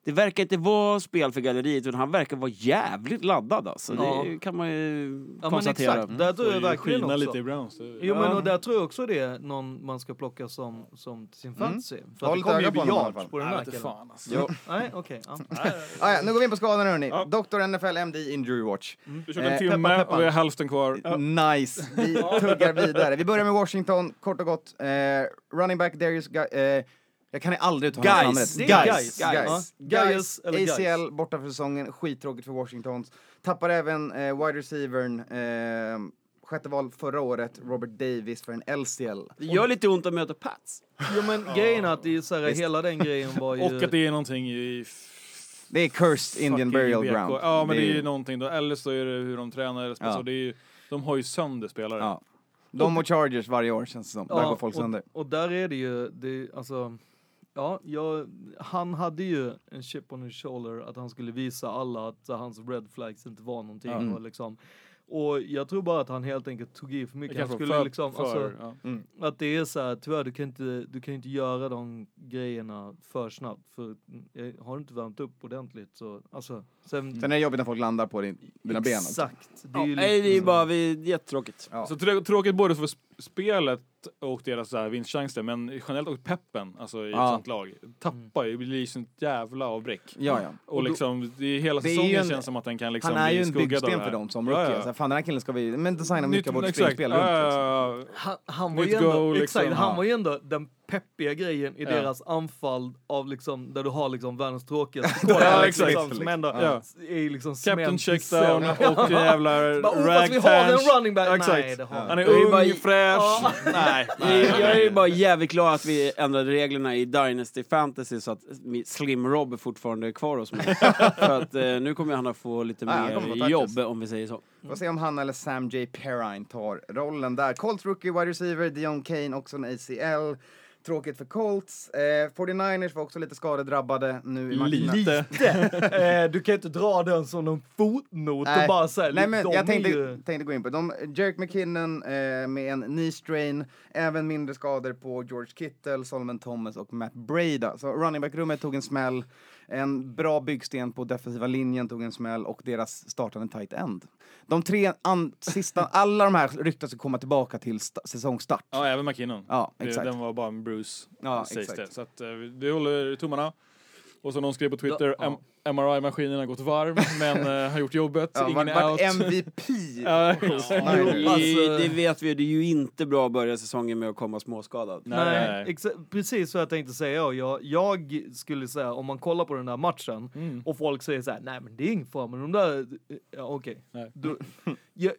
det verkar inte vara spel för galleriet utan han verkar vara jävligt laddad alltså. Ja. Det kan man ju Ja men konstatera. exakt, där tror jag verkligen också. lite i Browns. det- Jo men Ja. och där tror jag också det är någon man ska plocka som, som till sin fantasy. För Håll att det kommer ju bli på honom i alla yards fall. på den Nej, här killen. alltså. Nej okej. ja. (laughs) Ah, ja, nu går vi in på skadorna hörni. Ja. Dr. NFL MD Injury Watch. Vi kör Eh, en timme peppar, peppar. och vi har hälften kvar. Nice! Vi (laughs) tuggar vidare. Vi börjar med Washington, kort och gott. Eh, running back Darius Ga- eh, Jag kan aldrig uttala Guys. Det är Guys. Guys. Guys. Guys Guys. ACL borta för säsongen, skittråkigt för Washington. Tappar även eh, wide receivern, eh, sjätte val förra året, Robert Davis för en LCL. Det gör lite ont att möta Pats. Jo men grejen är att det är så här, hela den grejen var ju... (laughs) Och att det är någonting i... Det är cursed Indian burial BK. ground. Ja, men det är ju- ju någonting då. Eller så är det hur de tränar. eller Ja. Så det är ju, de har ju sönder spelare. Ja. De och Chargers varje år känns det som. Där går folk sönder. och, och där är det ju, det, alltså, ja, jag, han hade ju en chip on his shoulder att han skulle visa alla att hans red flags inte var någonting. Mm. Och, liksom, och jag tror bara att han helt enkelt tog i för mycket. Han skulle för, liksom, för, alltså, ja. att det är så här, tyvärr du kan inte, du kan inte göra de grejerna för snabbt. För har du inte värmt upp ordentligt så, alltså. Sen, Sen är det jobbigt när folk landar på din, dina ben. också. Exakt. Det är Ja, ju nej, det är liksom- bara vi, jättetråkigt. Ja. Så trå- tråkigt både för sp- spelet och deras så här vinstchanser, men generellt också peppen alltså, i Ja. ett sånt lag. Tappar ju, det blir ju sånt jävla avbräck. Ja, ja. Och, liksom, det är hela Det är ju säsongen en- känns som att den kan liksom Han är bli ju en skuggad av byggsten för här. dem som Ja, rookie. ja. Så fan, den här killen ska vi men designa mycket av vårt exakt. spelspel Ja, ja, Liksom. ja, ja. Han, han var ju Nytt ändå, goal, exakt, liksom. han Ja. var ju ändå den peppiga grejen i Ja. deras anfall av liksom, där du har liksom världens tråkigaste (laughs) Ja, exakt. liksom, som ändå Ja. är liksom Captain checkdown och (laughs) jävla Bara, oh, vi har en ragtans. running back. Exakt. Nej, det har Han är ung, bara- fräsch. (laughs) Nej, nej. Jag är ju bara jävligt glad att vi ändrade reglerna i Dynasty Fantasy så att Slim Rob fortfarande är kvar hos mig. För att eh, nu kommer han att få lite få mer jobb om vi säger så. Får se om han eller Sam J. Perrine tar rollen där. Colts rookie wide receiver, Dion Kane, också en ACL. Tråkigt för Colts. Eh, 49ers var också lite skadedrabbade nu i matcherna. Lite. (laughs) Eh, du kan inte dra den som någon fotnot och bara säga Nej, men jag tänkte, ju... tänkte gå in på de, Jerk McKinnon eh, med en knee strain, även mindre skador på George Kittle, Solomon Thomas och Matt Breda. Så running back-rummet tog en smäll, en bra byggsten på defensiva linjen tog en smäll och deras startande tight end. De tre an, sista, alla de här ryktas ska komma tillbaka till sta, säsongstart. Ja, även McKinnon. Ja, exakt. Den var bara en Bruce, Ja, sägs exakt. det. Så att, eh, vi håller tummarna. Och så någon skrev på Twitter, Ja. MRI-maskinen har gått varm, men eh, har gjort jobbet. Ja, Ingen är vart out. MVP. (laughs) Ja, Det, alltså- det vet vi, det är ju inte bra att börja säsongen med att komma småskadad. Nej, Nej, precis vad jag tänkte säga. Jag, jag skulle säga, om man kollar på den där matchen Mm. och folk säger så här, nej men det är ingen fara, men de där, ja okej. Då- (laughs) Jag,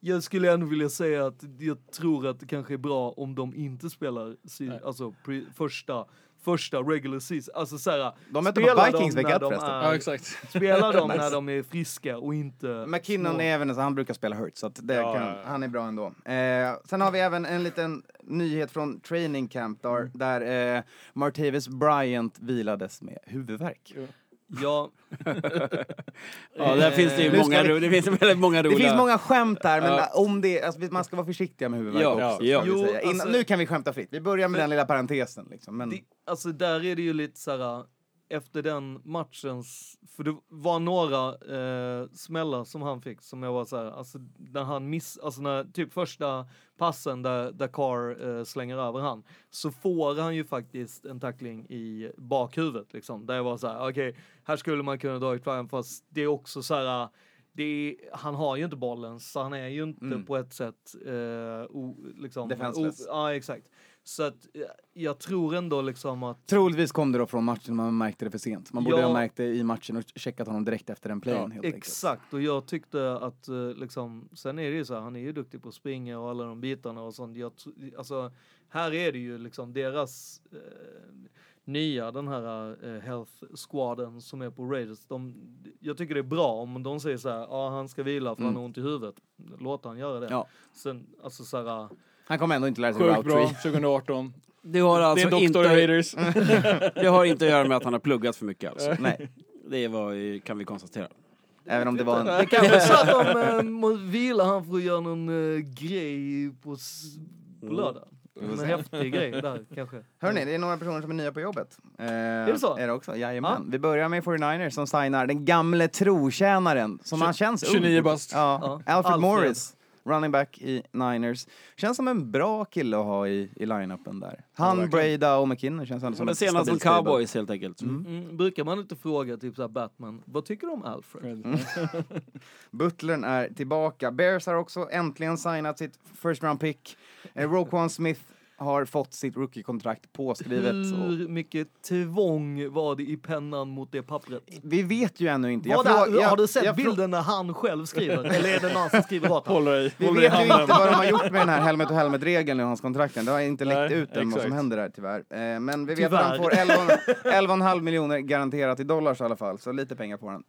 jag skulle ändå vilja säga att jag tror att det kanske är bra om de inte spelar si, Nej. alltså, pre, första, första regular season. Alltså så här, De möter spelar på Vikings de vecka de förresten. är- Ja, exakt. Spelar de (laughs) när de är friska och inte... McKinnon små. är även, så han brukar spela hurt, så att det Ja, kan, ja, ja. han är bra ändå. Eh, sen har vi även en liten nyhet från training camp där, Mm. där eh, Martavis Bryant vilades med huvudvärk. Ja, (laughs) Ja, där finns det ju ska många, vi- ro- det finns väldigt många Det roliga... finns många skämt här, men Ja. om det, alltså, man ska vara försiktiga med huvudvärk Ja, också. ja. ska vi Jo, säga. Innan, alltså- nu kan vi skämta fritt. Vi börjar med Men- den lilla parentesen. Liksom. Men, det, alltså där är det ju lite så här efter den matchens, för det var några eh, smällar som han fick som jag var så här, alltså när han miss, alltså när typ första passen där, där Carr eh, slänger över han, så får han ju faktiskt en tackling i bakhuvudet liksom. Där jag var så här, okej, här skulle man kunna dra ett triumph fast det är också så här, är, han har ju inte bollen så han är ju inte Mm. på ett sätt eh, o, liksom, Defenseless. o, ja exakt. Så att eh, jag tror ändå liksom att Troligtvis kom det då från matchen, man märkte det för sent. Man borde Ja. ha märkt det i matchen och checkat honom direkt efter den playen. enkelt. Exakt, och jag tyckte att eh, liksom, sen är det ju så här, han är ju duktig på att springa och alla de bitarna och sånt. Jag, alltså, här är det ju liksom deras eh, nya, den här eh, health squaden som är på Raiders. De, jag tycker det är bra om de säger så här, ja han ska vila för han Mm. har ont i huvudet. Låt han göra det. Ja. Sen, alltså så här, Han kommer ändå inte lära sig Sjukt route bra, tree. 2018. Det har det alltså är en doktor i inte, Raiders. (laughs) det har inte att göra med att han har pluggat för mycket alltså. Nej, Det var, kan vi konstatera. även om det var en... det kanske är så att de eh, må vila han för att göra någon eh, grej på, s- på Mm. lördag. En häftig grej där (laughs) kanske. Hörni, det är några personer som är nya på jobbet. Eh, är det så? Är det också? Jajamän. Ja. Vi börjar med 49ers som signar den gamle trotjänaren, som han känns 29 ung. bast. Ja, Ja. Alfred, Alfred. Morris, running back i Niners. Känns som en bra kille att ha i, i line-upen där. Han, verkligen. Breda och McKinnon känns ändå som Men senast som stable. cowboys helt enkelt. Mm, brukar man inte fråga typ såhär Batman, vad tycker du om Alfred? Mm. (laughs) Butlern är tillbaka. Bears har också äntligen signat sitt first round pick. Eh, Roquan Smith har fått sitt rookie-kontrakt påskrivet. Och Hur mycket tvång var det i pennan mot det pappret? vi vet ju ännu inte. Frå- det, jag- har du sett jag bilden när han själv skriver? (laughs) Eller är det någon som skriver åt honom? Håller i, Vi håller vet ju handen. inte vad de har gjort med den här helmet och helmet-regeln i hans kontrakten. Det har inte läckt ut än vad som händer där tyvärr. Eh, Men vi vet att han Tyvärr. får 11 11,5 (laughs) miljoner garanterat i dollars i alla fall. Så lite pengar på den.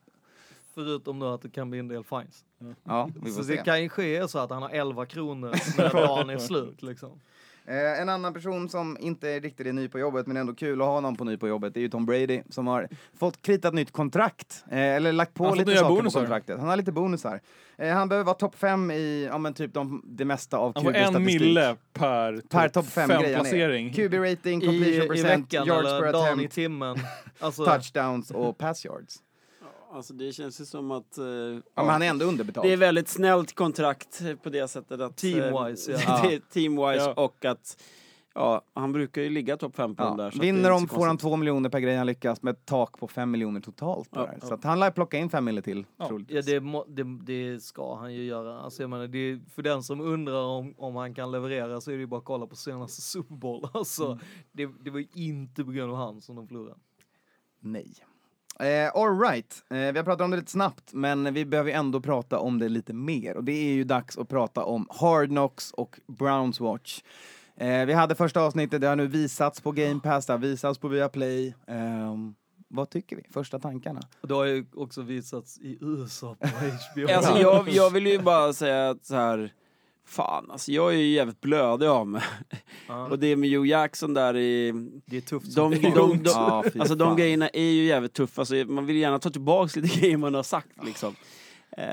Förutom då att det kan bli en del fines. Ja, vi Så får det se. kan ju ske så att han har 11 kronor (laughs) när dagen är slut liksom. Eh, en annan person som inte riktigt är ny på jobbet men ändå kul att ha någon på ny på jobbet det är ju Tom Brady som har fått kritat nytt kontrakt. Eh, eller lagt på lite nya saker bonusar. på kontraktet. Han har lite bonusar. Eh, han behöver vara topp fem i ja, men typ de, det mesta av Han får en mille per, Per topp fem grejer han är. placering. QB-rating, I, completion I percent, veckan yards per dagen i attempt, timmen. (laughs) Alltså, touchdowns och pass yards. Alltså det känns ju som att... eh, Ja, men han är ändå underbetald. Det är väldigt snällt kontrakt på det sättet att... eh, Team-wise, (laughs) ja. det är Team-wise Ja. och att... Ja, han brukar ju ligga topp 5 på Ja. där. Vinner de får han konstigt. två miljoner per grej han lyckas med ett tak på fem miljoner totalt. Ja, ja. Så att han lär plocka in fem miljoner till, Ja. troligtvis. Ja, det, må, det, det ska han ju göra. Alltså, jag menar, det för den som undrar om, om han kan leverera så är det ju bara att kolla på senaste Super Bowl. (laughs) Alltså, det, det var ju inte på grund av han som de förlorade. Nej. Eh, all right. Eh, vi har pratat om det lite snabbt, men vi behöver ju ändå prata om det lite mer. Och det är ju dags att prata om Hard Knocks och Browns Watch. Eh, vi hade första avsnittet, det har nu visats på Game Pass, det har visats på Viaplay. Ehm, vad tycker vi? Första tankarna? Det har ju också visats i USA på (laughs) HBO. Alltså jag, jag vill ju bara säga att så här... Fan, alltså jag är ju jävligt blödig av mig. Ja. Och det med Joe Jackson där i... Det är tufft De, de, de, de, Ja, alltså de grejerna är ju jävligt tuffa, så man vill gärna ta tillbaka lite grejer man har sagt liksom.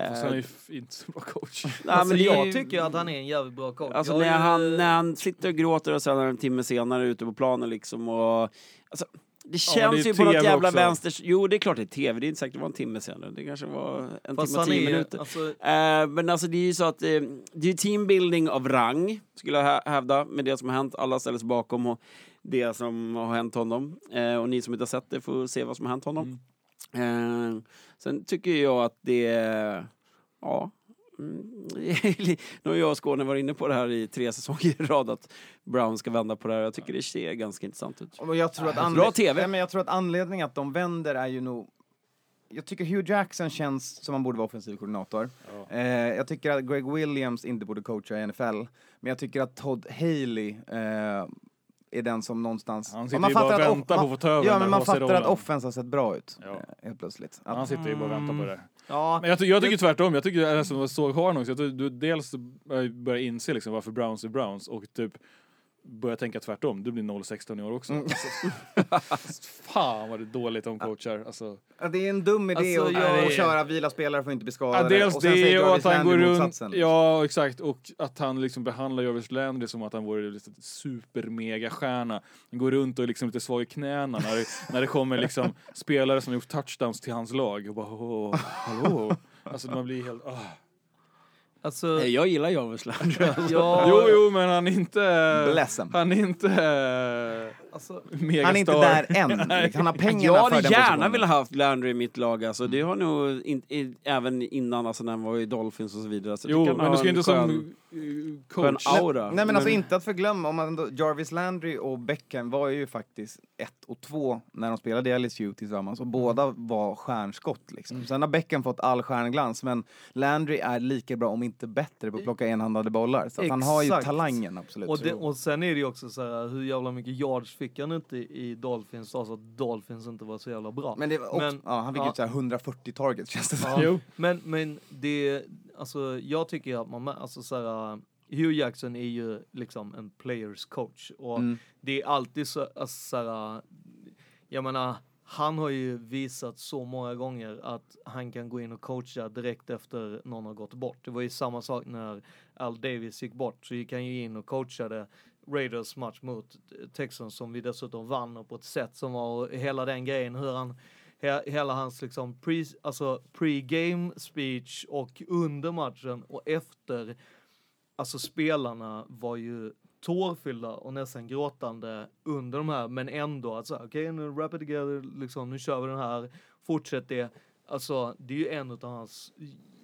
Fast han är Eh, ju f- inte så bra coach. nej, Alltså, men jag ju- tycker att han är en jävligt bra coach. Alltså när är ju- han, när han sitter och gråter och sen är en timme senare ute på planen liksom och... Alltså, det känns det är ju på något jävla också. vänster... Jo, det är klart det är tv, det är inte säkert det var en timme senare. Det kanske var en Fast timme tio är, minuter. alltså, Eh, men alltså det är ju så att eh, det är teambuilding av rang, skulle jag hä- hävda, med det som har hänt. Alla ställer sig bakom och det som har hänt honom. Eh, och ni som inte har sett det får se vad som har hänt honom. Mm. Sen tycker jag att det... Ja. Mm, (laughs) nu har jag och Skåne varit inne på det här i tre säsonger i rad att Brown ska vända på det här. Jag tycker det ser ganska intressant ut. Och jag tror att, Bra anled- TV. Nej, men jag tror att anledningen att de vänder är ju nog... Jag tycker Hugh Jackson känns som han borde vara offensiv koordinator. Eh, jag tycker att Greg Williams inte borde coacha i NFL. Men jag tycker att Todd Haley eh, är den som någonstans... Han sitter man ju bara och fattar att väntar på att få ta över Ja, men man fattar att offense har sett bra ut. Ja. eh, helt plötsligt. Att, Han sitter ju bara och väntar på det. Ja, Men jag, ty- jag tycker tvärtom, jag tycker jag såg Harnox, jag tycker du dels börjar inse liksom varför Browns är Browns och typ börja tänka tvärtom, du blir 0-16 i år också. Mm. (laughs) Alltså, fan vad det är dåligt om coachar. Alltså, Ja, det är en dum idé Alltså, att, jag- att köra vila spelare får inte bli ja, skadade. dels och det och att han går runt, liksom. ja exakt, och att han liksom behandlar Jarvis Landry som att han vore liksom super mega stjärna. Han går runt och är liksom lite svag i knäna när det, när det kommer liksom (laughs) spelare som har gjort touchdowns till hans lag och bara åh, hallå. Alltså man blir helt, ah. Alltså, Eh, Jag gillar Jarvis Landry. ja, Jo, jo, men han är inte... Bless him. Han är inte... Alltså. Han är inte där än. (laughs) Han har pengarna Jag för hade den gärna velat haft Landry i mitt lag. Alltså, det har nog in, i, även innan alltså, när han var i Dolphins och så vidare. Så jag Jo, men du ska inte skön- som eh, skön coach. aura. Nej men alltså Men- inte att förglömma, om man Jarvis Landry och Beckham var ju faktiskt ett och två när de spelade i LSU tillsammans och båda var stjärnskott liksom. Sen har Beckham fått all stjärnglans men Landry är lika bra om inte bättre på att plocka enhandade bollar. Så att han har ju talangen absolut. och, det, och sen är det ju också så här, hur jävla mycket yards fick han inte i, Dolphins, så att Dolphins inte var så jävla bra. men det var också, men- ja, han fick ja. ju så här 140 targets känns det som. Ja, men, men det, alltså jag tycker att man, alltså så här, Hugh Jackson är ju liksom en players coach och Mm. det är alltid så, alltså, så här, jag menar, han har ju visat så många gånger att han kan gå in och coacha direkt efter någon har gått bort. Det var ju samma sak när Al Davis gick bort, så gick han ju in och coachade Raiders match mot eh, Texans som vi dessutom vann och på ett sätt som var hela den grejen, hur han he, hela hans liksom pre, alltså pre-game speech och under matchen och efter, alltså spelarna var ju tårfyllda och nästan gråtande under de här, men ändå att säga okej nu wrap it together, liksom nu kör vi den här, fortsätt det. Alltså det är ju en av hans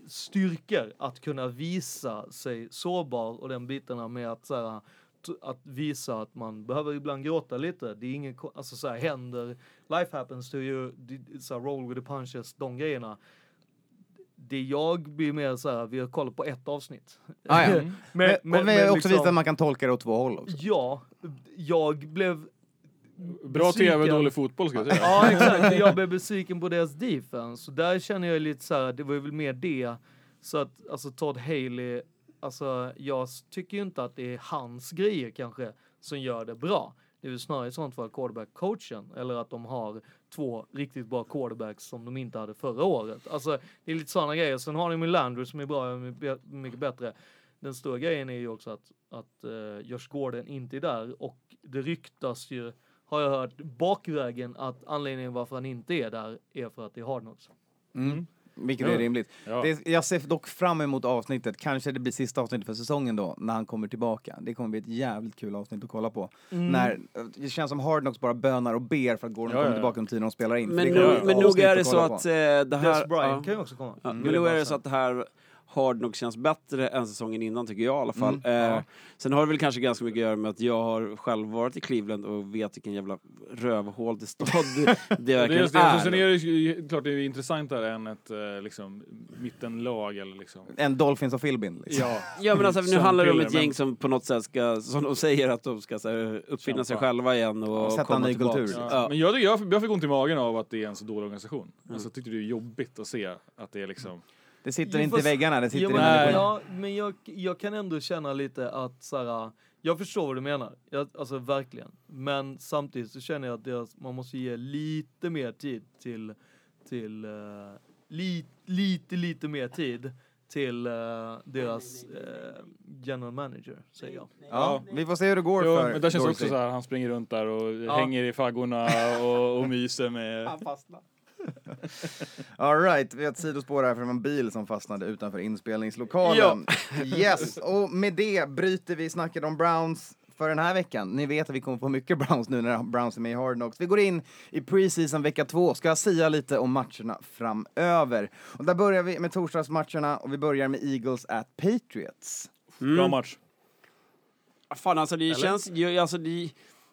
styrkor att kunna visa sig sårbar och den bitarna med att så här, att visa att man behöver ibland gråta lite. Det är ingen, ko- alltså så här händer, life happens to you, så här, roll with the punches, de grejerna. Det jag blir mer så här, vi har kollat på ett avsnitt. Ah, ja. (laughs) men, Men, men- och vi men har också liksom- visat att man kan tolka det åt två håll också. Ja, jag blev Bra besviken. tv, dålig fotboll ska jag säga. (laughs) Ja exakt, jag blev besviken på deras defense. Så där känner jag lite så här, det var ju väl mer det. Så att alltså Todd Haley, alltså jag tycker ju inte att det är hans grejer kanske som gör det bra. Det är väl snarare i sånt fall quarterback-coachen eller att de har två riktigt bra quarterbacks som de inte hade förra året. Alltså det är lite sådana grejer. Sen har de ju Landry som är bra, mycket mycket bättre. Den stora grejen är ju också att, att uh, Josh Gordon inte är där och det ryktas ju har jag hört bakvägen att anledningen varför han inte är där är för att det är hard. Mm. Vilket Ja. är rimligt. Ja. Det, jag ser dock fram emot avsnittet, kanske det blir sista avsnittet för säsongen då, när han kommer tillbaka. Det kommer bli ett jävligt kul avsnitt att kolla på. Mm. När, det känns som Hard Knocks bara bönar och ber för att Gordon Ja, kommer ja. tillbaka under tiden de spelar in. Men, nog, men är det så att det Des här... Bryant ja. kan ju också komma. Men nog är det så att det här Hard Knocks känns bättre än säsongen innan tycker jag i alla fall. Mm, ja. eh, sen har det väl kanske ganska mycket att göra med att jag har själv varit i Cleveland och vet vilken jävla rövhål till stad det (laughs) Det är verkligen just det. Sen är är. det ju klart det är intressantare än ett eh, liksom, mittenlag eller liksom. En Dolphins och Philbin. Liksom. Ja, Ja men alltså nu Som handlar det om ett gäng men- som på något sätt ska, som de säger att de ska så här, uppfinna sig Kämpa. själva igen och Ja, sätta komma en ny kultur. Ja. Ja. Men jag, jag, jag fick ont i magen av att det är en så dålig organisation. Alltså, jag tyckte det är jobbigt att se att det är liksom... Det sitter Jo, inte i väggarna, det sitter Ja, i människorna. ja, men jag, jag kan ändå känna lite att så här, jag förstår vad du menar, jag, alltså verkligen. Men samtidigt så känner jag att deras, man måste ge lite mer tid till, till uh, li, lite, lite mer tid till eh, deras eh, general manager, säger jag. Ja, vi får se hur det går Jo, för men det känns Dorsey. också så här, han springer runt där och Ja. hänger i faggorna och, och myser med... All (laughs) right, vi har ett sidospår här från en bil som fastnade utanför inspelningslokalen. (laughs) Yes, och med det bryter vi snacket om Browns för den här veckan. Ni vet att vi kommer få mycket (laughs) Browns nu när Browns är med i Hard Knocks. Vi går in i preseason vecka två, ska sia lite om matcherna framöver. Och där börjar vi med torsdagsmatcherna och vi börjar med Eagles at Patriots. Bra match. Fan alltså det känns, ju- alltså det,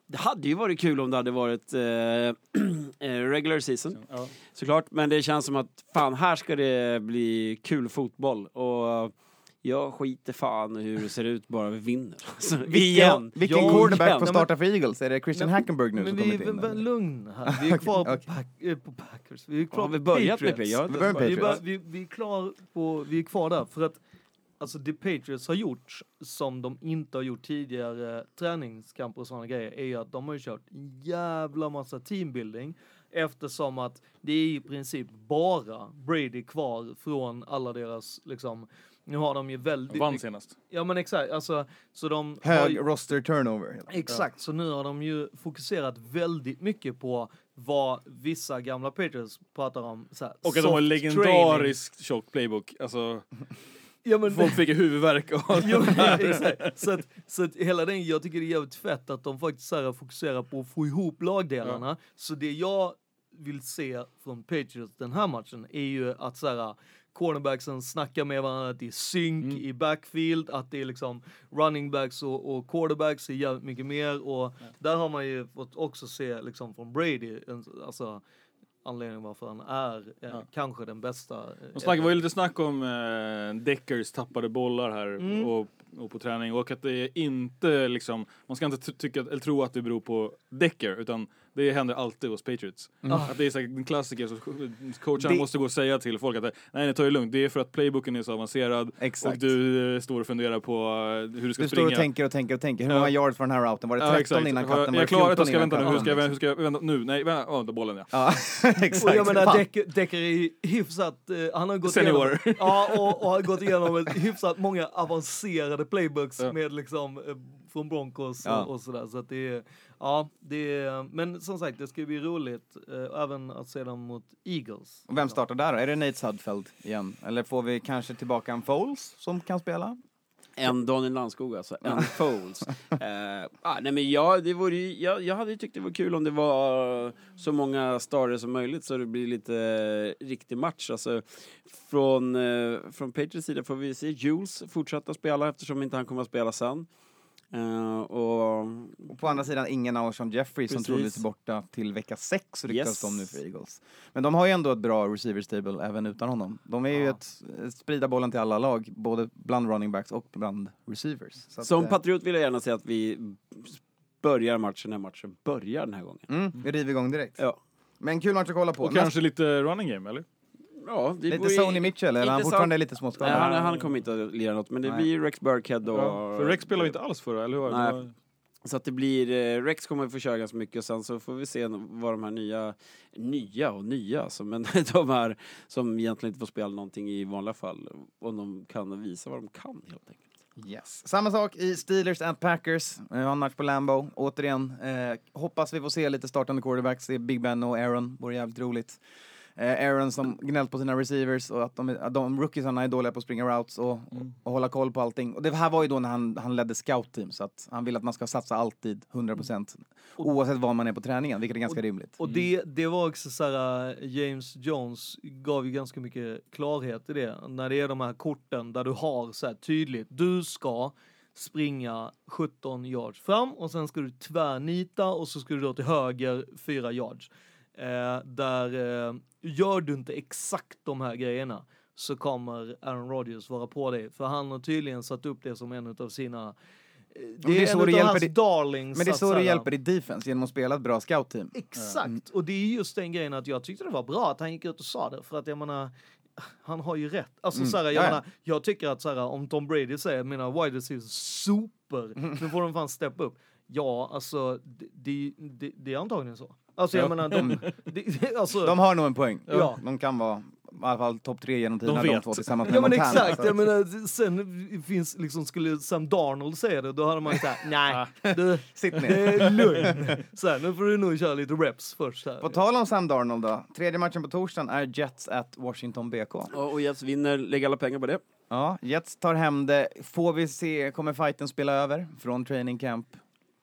det hade ju varit kul om det hade varit eh, (clears throat) eh, regular season. Ja. Såklart, men det känns som att fan, här ska det bli kul fotboll. Och jag skiter fan hur det ser ut, bara vi vinner. (laughs) Alltså, igen! Vilken Ja, quarterback igen. får starta för Eagles? Är det Christian Hackenberg nu Men som vi kommit är in? väl eller? lugn här. (laughs) Vi är kvar på, Okej. pack, eh, på Packers. Vi är kvar Har vi på börjat med Patriots. Jag har Vi börjar med Vi, är Patriots. vi, vi är klar på, vi är kvar där för att alltså det Patriots har gjort som de inte har gjort tidigare träningskamper och sådana grejer är ju att de har ju kört en jävla massa teambuilding eftersom att det är i princip bara Brady kvar från alla deras liksom nu har de ju väldigt Vann senast. Ja men exakt, alltså så de har Hög ju, roster turnover. Exakt, så nu har de ju fokuserat väldigt mycket på vad vissa gamla Patriots pratar om. Så här, Och att de har soft legendarisk tjock playbook. Alltså. Ja, men, folk fick huvudvärk av (laughs) ja, exakt. Så att, så att hela den, jag tycker det är jävligt fett att de faktiskt så här fokuserar på att få ihop lagdelarna. Så det jag vill se från Patriots den här matchen är ju att så här cornerbacksen snackar med varandra, att det är synk Mm. i backfield, att det är liksom running backs och, och quarterbacks är jävligt mycket mer och där har man ju fått också se liksom från Brady, alltså anledningen varför han är eh, Ja. kanske den bästa. eh, De snackade, var ju lite snack om eh, Deckers tappade bollar här Mm. och, och på träning och att det inte liksom, man ska inte ty- tycka eller tro att det beror på Decker utan det händer alltid hos Patriots. Att det är en klassiker så coachen Det- måste gå och säga till folk att nej, nej ta det lugnt, det är för att playbooken är så avancerad Exakt. och du eh, står och funderar på eh, hur du ska Du står springa. och tänker och tänker och tänker. Hur Ja. många yards var den här routen? Var det 13 Ja, exakt. innan katten? jag, Var jag det är klar, 14 jag ska vänta nu, hur ska jag, hur ska jag vänta nu? Nej, vänta, oh, bollen ja. Ja, (laughs) exakt. Och jag menar. Decker, är hyfsat, eh, han har gått Senior. igenom, (laughs) ja, och, och har gått igenom ett hyfsat många avancerade playbooks Ja. med liksom från Broncos Ja. och, och sådär. Så att det är, ja, det är, men som sagt, det ska bli roligt eh, även att se dem mot Eagles. Och vem startar där då? Är det Nate Sudfeld igen? Eller får vi kanske tillbaka en Foles som kan spela? En Daniel Landskog alltså, en (laughs) Foles. eh, ah, nej men jag, det vore ju, jag, jag hade ju tyckt det var kul om det var så många starter som möjligt så det blir lite eh, riktig match. Alltså, från, eh, från Patriots sida får vi se Jules fortsätta spela eftersom inte han kommer att spela sen. Eh, och Och på andra sidan ingen Alshon Jeffrey som Precis. troligtvis är borta till vecka sex ryktas Yes. de nu för Eagles. Men de har ju ändå ett bra receiver stable även utan honom. De är ju Ja. ett, ett sprida bollen till alla lag, både bland running backs och bland receivers. Så att, som eh, patriot vill jag gärna säga att vi börjar matchen när matchen börjar den här gången. Mm, vi river igång direkt. Ja. Men kul match att kolla på. Och kanske lite running game, eller? Ja, det Lite Sony Mitchell, eller han fortfarande lite Nej, småskadad? han, han kommer inte att lira något, men det Nej. blir Rex Burkhead och... Ja, för Rex spelade vi inte alls förra, eller hur? Nej. Så att det blir, eh, Rex kommer få köra ganska mycket och sen så får vi se vad de här nya, nya och nya, alltså, (laughs) men de här som egentligen inte får spela någonting i vanliga fall, om de kan visa vad de kan helt enkelt. Yes. Samma sak i Steelers and Packers. Vi har en match på Lambo. Återigen, eh, hoppas vi får se lite startande quarterbacks. Det är Big Ben och Aaron. Vore jävligt roligt. Eh, Aaron som gnällt på sina receivers och att de, att de rookiesarna är dåliga på att springa routes och, och hålla koll på allting. Och det här var ju då när han, han ledde scout-team så att han vill att man ska satsa alltid 100% oavsett var man är på träningen, vilket är ganska rimligt. Och det, det var också så här, äh, James Jones gav ju ganska mycket klarhet i det. När det är de här korten där du har så här tydligt, du ska springa 17 yards fram och sen ska du tvärnita och så ska du då till höger 4 yards. Eh, där eh, gör du inte exakt de här grejerna så kommer Aaron Rodgers vara på dig. För han har tydligen satt upp det som en av sina... eh, Det det är är, så en det hjälper hans dig- darlings. Men det är att så du hjälper ditt defense, genom att spela ett bra scout-team. Exakt, och det är just den grejen att jag tyckte det var bra att han gick ut och sa det, för att jag menar, han har ju rätt. Alltså Mm, så här, jag, ja, ja. menar, jag tycker att så här, om Tom Brady säger mina wide receivers super, nu får de fan steppa upp. Ja, alltså det, det, det, det är antagligen så. Alltså jag Ja. menar, de, (laughs) det, alltså, De har nog en poäng. Ja. De kan vara i alla fall topp tre genom tiderna, De de, två tillsammans med Ja men Montana. exakt, Så jag menar sen finns liksom, skulle Sam Darnold säga det, då hade man sagt (laughs) nej, du, (laughs) Sitt ner. det är lugn. Så här, nu får du nog köra lite reps först här. På tal om Sam Darnold då. Tredje matchen på torsdagen är Jets at Washington BK. Och, och Jets vinner, lägger alla pengar på det. Ja, Jets tar hem det. Får vi se, kommer fighten spela över från training camp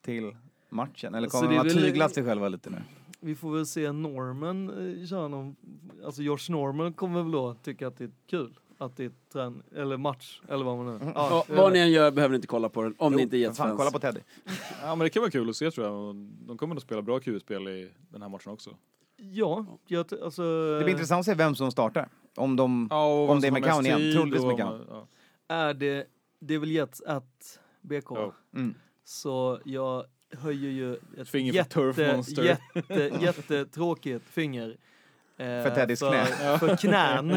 till matchen? Eller kommer de att tygla sig själva lite nu? Vi får väl se Norman eh, köra någon, alltså Josh Norman kommer väl då tycka att det är kul att det är trän eller match eller vad man nu. Ja, vad ni än gör behöver ni inte kolla på den, om ni inte är Jo, fan, Jets-fans. kolla på Teddy. Ja, men det kan vara kul att se tror jag. De kommer nog spela bra QS-spel i den här matchen också. Ja, jag, alltså. Det blir intressant att se vem som startar. Om de... Ja, Om det är McCown igen, troligtvis McCown. ja. Är det, det är väl Jets att BK. Ja. Mm. Så jag höjer ju ett Finger för jätte, Turf Monster. jätte, jättetråkigt finger. eh, För Teddys knä. För, knän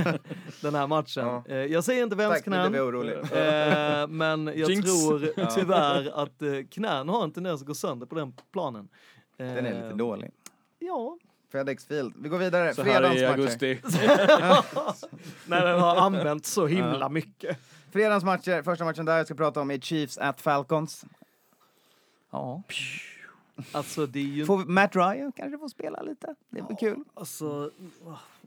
den här matchen. Ja. Eh, jag säger inte vems Tack, knän. orolig. Eh, men jag Jinx. tror tyvärr att eh, knän har en tendens att gå sönder på den planen. Eh, Den är lite dålig. Ja, FedEx Field. Vi går vidare. Så här i Fredagsmatcher. augusti. (laughs) (laughs) när den har använts så himla mycket. Fredagsmatcher. Första matchen där jag ska prata om är Chiefs at Falcons. Ja. Alltså det är ju Får vi, Matt Ryan kanske får spela lite. Det blir kul. Alltså,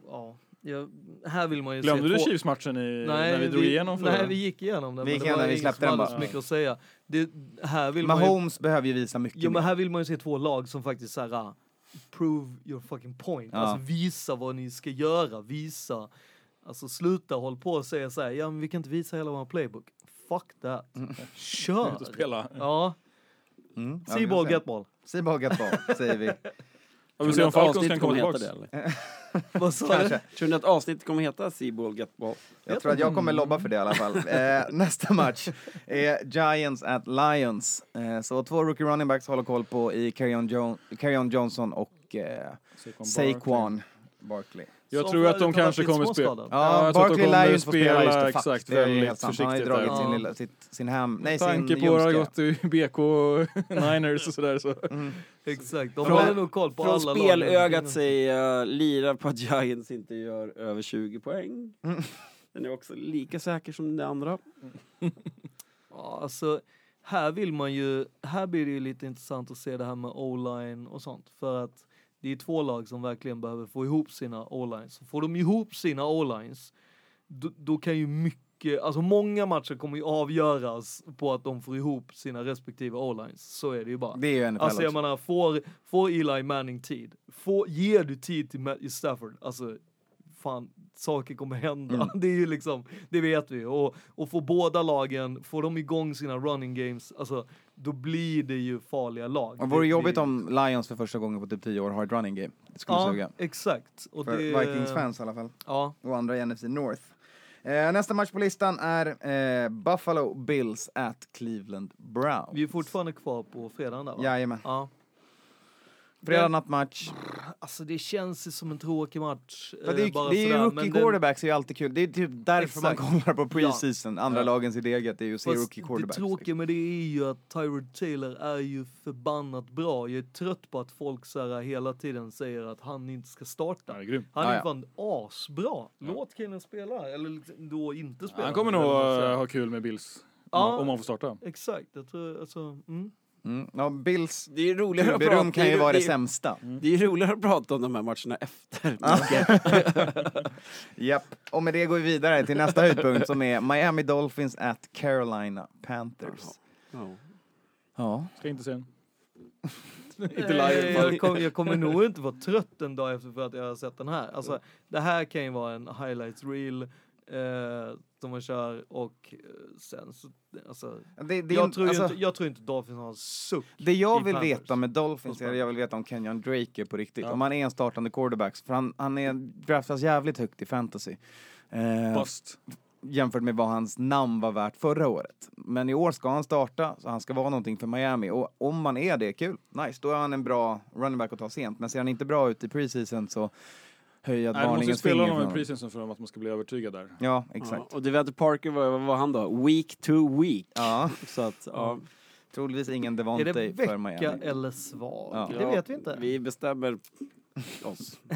ja. Jag, här vill man ju Glömde se du Chiefs-matchen i, när vi drog igenom förra? Nej, vi gick igenom den. Vi gick igenom den, vi släppte den bara. så mycket att säga. Det, här vill man ju, Mahomes behöver ju visa mycket jo, men här vill man ju se två lag som faktiskt så här, ah, prove your fucking point. Ja. Alltså visa vad ni ska göra, visa. Alltså sluta håll på och säga så här, ja men vi kan inte visa hela vår playbook. Fuck that. Kör! Och spela. Ja, Mm. See vi får ball, se. get ball. See ball, get ball, säger vi. (laughs) Jag vill Tror se ni om Falcons kan komma tillbaka. heta det, eller? (laughs) Vad sa du? Tror ni att avsnittet kommer heta Seaball Get Ball? Jag tror att jag kommer lobba för det i alla fall. (laughs) Eh, nästa match är Giants at Lions. Eh, så två rookie running backs håller koll på i Carrion, jo Carrion Johnson och eh, Saquon Barkley. Jag Som tror att de kanske kommer spela. Ja, jag Barkley lär ju inte få spela just det, exakt. Det är väldigt helt sant. Han har ju försiktigt dragit där. sin, lilla, sitt, sin ham... Nej, Med sin tanke på hur har gått i BK och (laughs) Niners och sådär så. Exakt, de Från- håller nog koll på Från alla spelögat (laughs) lagen. säger jag lira på att Giants inte gör över 20 poäng. Den är också lika säker som den andra. (laughs) Ja, alltså, här vill man ju, här blir det ju lite intressant att se det här med o-line och sånt. För att det är två lag som verkligen behöver få ihop sina o-lines. Får de ihop sina o-lines, då, då kan ju mycket, alltså många matcher kommer ju avgöras på att de får ihop sina respektive o-lines. Så är det ju bara. Det är ju NFL Alltså jag menar, får, får Eli Manning tid? Får, ger du tid till Matthew Stafford? Alltså, fan, saker kommer hända. Mm. (laughs) Det är ju liksom, det vet vi. Och, och får båda lagen, får de igång sina running games, alltså då blir det ju farliga lag. Och vore Det- jobbigt det- om Lions för första gången på typ 10 år har ett running game. Det skulle Ja, suga. exakt. Och För det, Vikings-fans i alla fall. Ja, Och andra i NFC North. Eh, nästa match på listan är eh, Buffalo Bills at Cleveland Browns. vi är fortfarande kvar på fredagen där va? Jajamän. Ja. Fredag Den- nattmatch. Alltså det känns ju som en tråkig match. Ja, det eh, är, bara det är ju sådär, rookie quarterbacks är ju alltid kul. Det är typ därför man Exakt. kollar på preseason. Andra Ja. lagens i deget, det är ju att se Fast rookie det quarterbacks. liksom. tråkiga med det är ju att Tyrod Taylor är ju förbannat bra. Jag är trött på att folk så här, hela tiden säger att han inte ska starta. Han är. Han Ja, är ja. fan asbra. Låt killen spela, eller liksom då inte spela. Han kommer nog man ha kul med Bills. Ja. Om han får starta. Exakt, jag tror alltså... Mm. Mm. Ja, Bills Det är roligare att prata, kan ju vara det sämsta. Det är roligare att prata om de här matcherna efter. (laughs) Japp. Och med det går vi vidare till nästa höjdpunkt som är Miami Dolphins at Carolina Panthers. Ja. Ja. Ska inte se den. (laughs) Inte live. jag, kom, jag kommer nog inte vara trött en dag efter för att jag har sett den här. Alltså, det här kan ju vara en highlights reel eh, som man kör och eh, sen så, alltså, Det, det, jag, tror alltså, inte, jag tror inte Dolphins har en suck. det jag vill Panthers. veta med Dolphins är jag vill veta om Kenyon Drake är på riktigt. Ja. Om han är en startande quarterback. För han, han är, draftas jävligt högt i fantasy. Eh, Fast jämfört med vad hans namn var värt förra året. Men i år ska han starta, så han ska vara någonting för Miami. Och om man är det, kul, nice, då är han en bra running back att ta sent. Men ser han inte bra ut i preseason så höjer jag ett Nej, måste varningens spela finger för honom i preseason för att man ska bli övertygad där. Ja, Ja, exakt. och Devante Parker, vad, var han då? Week to week. Ja, (laughs) Så att, ja, troligtvis ingen Är Devontae det för vecka Miami. eller svag? Ja. Det vet vi inte. vi bestämmer oss. (laughs)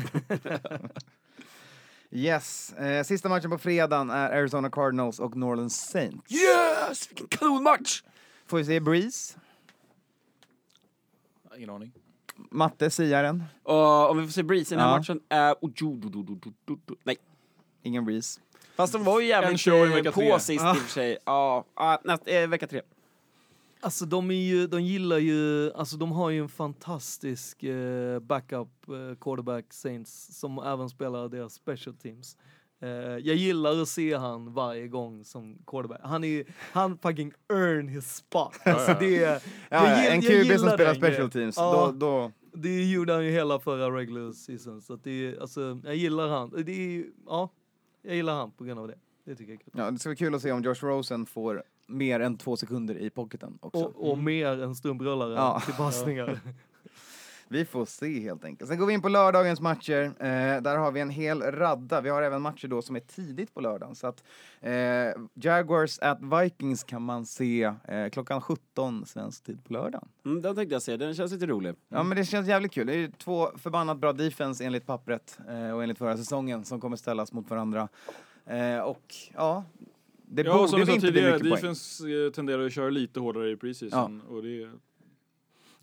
Yes, eh, sista matchen på fredagen är Arizona Cardinals och New Orleans Saints. Yes! Vilken kanonmatch! Får vi se Breeze, Ingen aning. Matte, siaren. Och om vi får se Breeze i den här Ja. matchen, är... oh, jo, do, do, do, do, do, do. nej. Ingen Breeze. Fast de var ju En jävligt show i eh, vecka på tre. sist i och för sig. Ja, ja näst, eh, vecka tre. Alltså de är ju, de gillar ju, alltså de har ju en fantastisk eh, backup eh, quarterback Saints som även spelar deras special teams. Eh, jag gillar att se han varje gång som quarterback. Han är, han fucking earn his spot. Alltså det är, Ja, jag en QB som spelar special teams, Ja. då, då... Det gjorde han ju hela förra regular season. Så att det är, alltså, jag gillar han. Det är, ja, jag gillar han på grund av det. Det tycker jag är kul. Ja, det ska bli kul att se om Josh Rosen får mer än två sekunder i pocketen också. Och, och mer än strumprullare Ja. till passningar. (laughs) Vi får se helt enkelt. Sen går vi in på lördagens matcher. Eh, där har vi en hel radda. Vi har även matcher då som är tidigt på lördagen. Så att eh, Jaguars at Vikings kan man se eh, klockan 17 svensk tid på lördagen. Mm, den tänkte jag se, den känns lite rolig. Ja men det känns jävligt kul. Det är två förbannat bra defense enligt pappret eh, och enligt förra säsongen som kommer ställas mot varandra. Eh, och ja, det Ja, som borde sa inte bli mycket poäng. defense eh, tenderar att köra lite hårdare i preseason. Och det.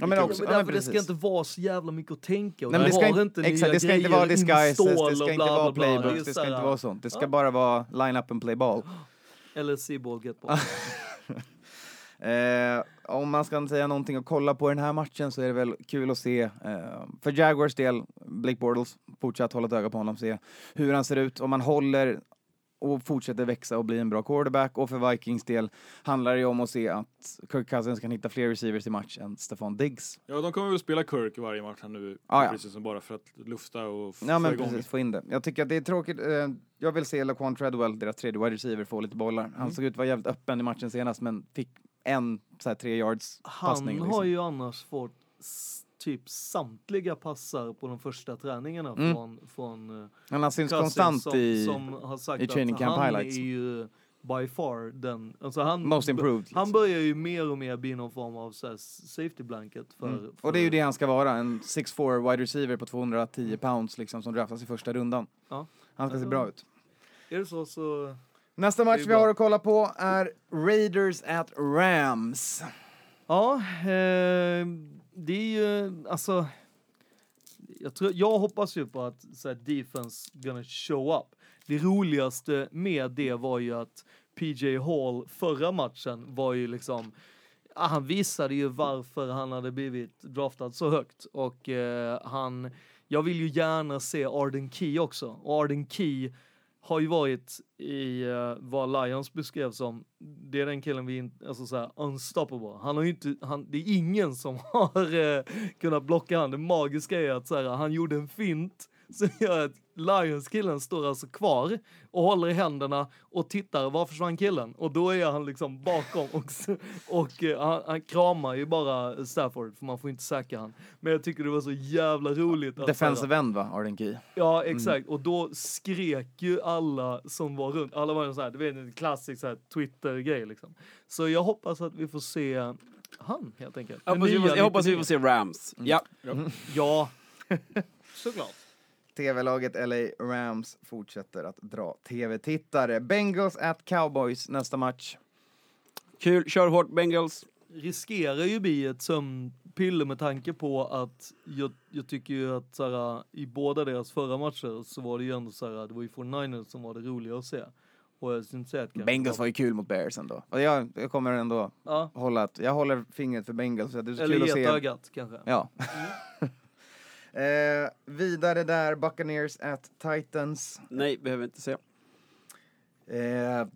Ja, men också, men ja, men det ska inte vara så jävla mycket att tänka och Nej, det de ska inte, inte exakt, det ska inte vara disguises, det ska inte bla, vara. Det playbooks, det ska inte vara sånt. Det ska Ja. bara vara line up and play ball. (gasps) Eller see-ball, get ball. (laughs) Eh, om man ska säga någonting att kolla på i den här matchen så är det väl kul att se, eh, för Jaguars del, Blake Bortles, fortsatt hålla ett öga på honom, se hur han ser ut, om han håller och fortsätter växa och bli en bra quarterback. Och för Vikings del handlar det ju om att se att Kirk Cousins kan hitta fler receivers i match än Stefan Diggs. Ja, de kommer väl spela Kirk i varje match här nu Ah, ja. preseason bara för att lufta och f- Ja få men igång. precis, få in det. Jag tycker att det är tråkigt. Eh, jag vill se Laquan Treadwell, deras tredje wide receiver, få lite bollar. Mm. Han såg ut att vara jävligt öppen i matchen senast men fick en så här, tre yards Han passning. har liksom. ju annars fått typ samtliga passar på de första träningarna Mm. från, från eh, Han Cousins konstant som, i som har sagt i training att camp han highlights. är ju by far den, alltså han, most improved. han Liksom. börjar ju mer och mer bli någon form av så safety blanket för, Mm. för Och det är ju det han ska vara, en 6'4 wide receiver på 210 pounds liksom som draftas i första rundan. Ja. Han ska se det bra ut. Är det så så Nästa match vi har att kolla på är Raiders at Rams. Ja, eh, det är ju alltså. Jag, tror, jag hoppas ju på att så här, defense gonna show up. Det roligaste med det var ju att PJ Hall förra matchen var ju liksom han visade ju varför han hade blivit draftad så högt och eh, han jag vill ju gärna se Arden Key också och Arden Key har ju varit i uh, vad Lions beskrev som, det är den killen vi, in- alltså såhär, unstoppable. Han har ju inte, han, det är ingen som (laughs) har uh, kunnat blocka han. Det magiska är att såhär, han gjorde en fint som gör att Lions-killen står alltså kvar och håller i händerna och tittar, var försvann killen? Och då är han liksom bakom och, s- och eh, han, han kramar ju bara Stafford för man får inte säkra han. Men jag tycker det var så jävla roligt. att Defensive end va, Arden Key? Ja, exakt. Och då skrek ju alla som var runt. Alla var ju så här, du vet en klassisk så här Twitter-grej liksom. Så jag hoppas att vi får se han helt enkelt. Jag hoppas, vi får, jag hoppas vi 99. får se Rams. Ja. Ja. (laughs) Såklart. TV-laget LA Rams fortsätter att dra TV-tittare. Bengals at Cowboys nästa match. Kul, kör hårt Bengals. Riskerar ju bli ett sömnpiller med tanke på att jag, jag tycker ju att så här, i båda deras förra matcher så var det ju ändå så här, det var ju 49ers som var det roliga att se. Och jag syns att Bengals var ju kul mot Bears ändå. Och jag, jag kommer ändå Ja, hålla att, jag håller fingret för Bengals. för Det är så eller kul att se. getögat kanske. Ja. (laughs) eh, vidare där, Buccaneers at Titans. Nej, behöver inte se. Eh, ja,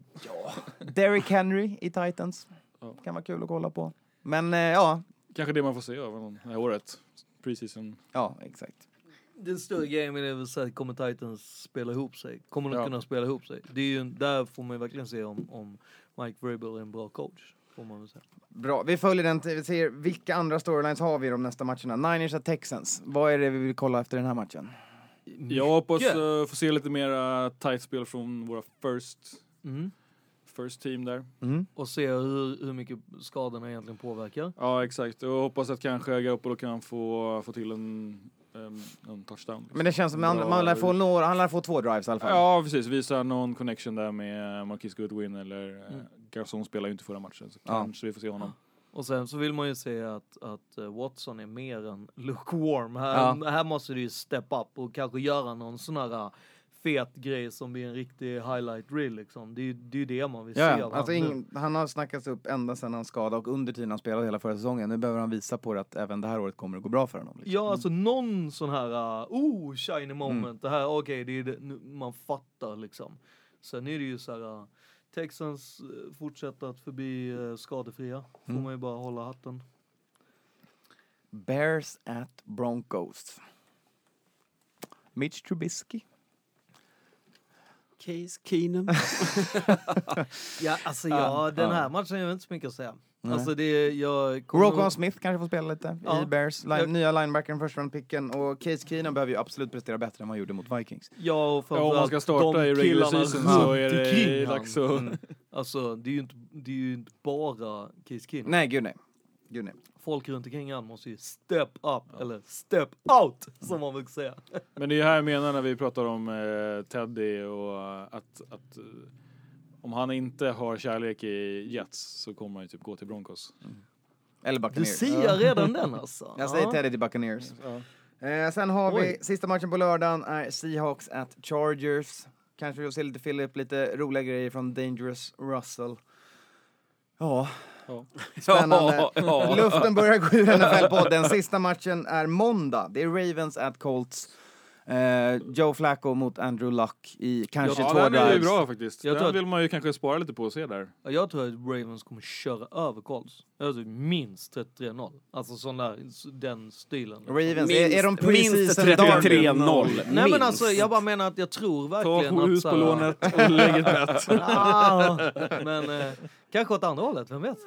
(laughs) Derrick Henry i Titans. Ja. Kan vara kul att kolla på. Men eh, ja, Kanske det man får se av honom det här året. Preseason. ja exakt. Den större grejen är väl här, kommer Titans spela ihop sig? Kommer de Ja. kunna spela ihop sig? Det är ju, där får man ju verkligen se om, om Mike Vrabel är en bra coach. Får man väl säga. Bra, vi följer den, vi ser vilka andra storylines har vi i de nästa matcherna. Niners at Texans. Vad är det vi vill kolla efter den här matchen? Jag hoppas uh, få se lite mera tight spel från våra first, Mm. first team där. Mm. Och se hur, hur mycket skadorna egentligen påverkar. Ja exakt, och hoppas att kanske Garoppolo kan få, få till en, en, en touchdown. liksom. Men det känns som att Bra- man, lär få några, han lär få två drives i alla fall. Ja precis, visa någon connection där med Marquis Goodwin eller Mm. mm. Garçon spelar ju inte förra matchen så Ja. kanske vi får se honom. Och sen så vill man ju se att, att eh, Watson är mer än lukewarm. Här, här måste du ju step up och kanske göra någon sån här fet grej som blir en riktig highlight reel liksom. Det är ju det, är det man vill se Ja, av alltså ingen, han har snackats upp ända sedan han skadade och under tiden han spelade hela förra säsongen. Nu behöver han visa på det att även det här året kommer det gå bra för honom. Liksom. Ja, alltså någon sån här, uh, oh, shiny moment. Det här, okej, det är det, man fattar liksom. Sen är det ju så här, uh, Texans uh, fortsätter att förbi uh, skadefria. Får Mm. man ju bara hålla hatten. Bears at Broncos. Mitch Trubisky. Case Keenum. (laughs) Ja, alltså Ja, den här matchen är inte så mycket att säga. Nej. Alltså det, jag kommer nog- Smith kanske får spela lite Ja. i Bears. Line, Jag- Nya linebackern, första picken och Case Keenum behöver ju absolut prestera bättre än vad han gjorde mot Vikings. Ja, och Ja, om man ska framförallt starta i regular season så är det dags att... Mm. Alltså det är ju inte, det är ju inte bara Case Keenum. Nej, gud nej. Gud nej. Folk runt omkring han måste ju step up, eller step out, som man brukar säga. (laughs) Men det är här jag menar när vi pratar om eh, Teddy och att, att eh, om han inte har kärlek i Jets så kommer han ju typ gå till Broncos. Eller Du Buccaneers. siar redan (laughs) den alltså. Jag säger Ja. Teddy till Buccaneers. Ja. Eh, sen har vi Oj. sista matchen på lördagen är Seahawks at Chargers. Kanske vi får se lite Philip, lite roliga grejer från Dangerous Russell. Ja, Ja. Spännande. (laughs) Luften börjar gå ur NFL-podden. Sista matchen är måndag. Det är Ravens at Colts. Eh, Joe Flacco mot Andrew Luck i kanske ja, två den är ju drives. bra faktiskt. Jag Den tror att- vill man ju kanske spara lite på och se där. Ja, Jag tror att Ravens kommer köra över Colts. Alltså minst 33-0. Alltså sån där, den stilen. Ravens, är, är de minst preseason 33-0. darling? Nej men Minst. alltså jag bara menar att jag tror Ta verkligen hus att... på så här- lånet och lägg ett bett. Ah, (laughs) men eh, kanske åt andra hållet, vem vet? (laughs)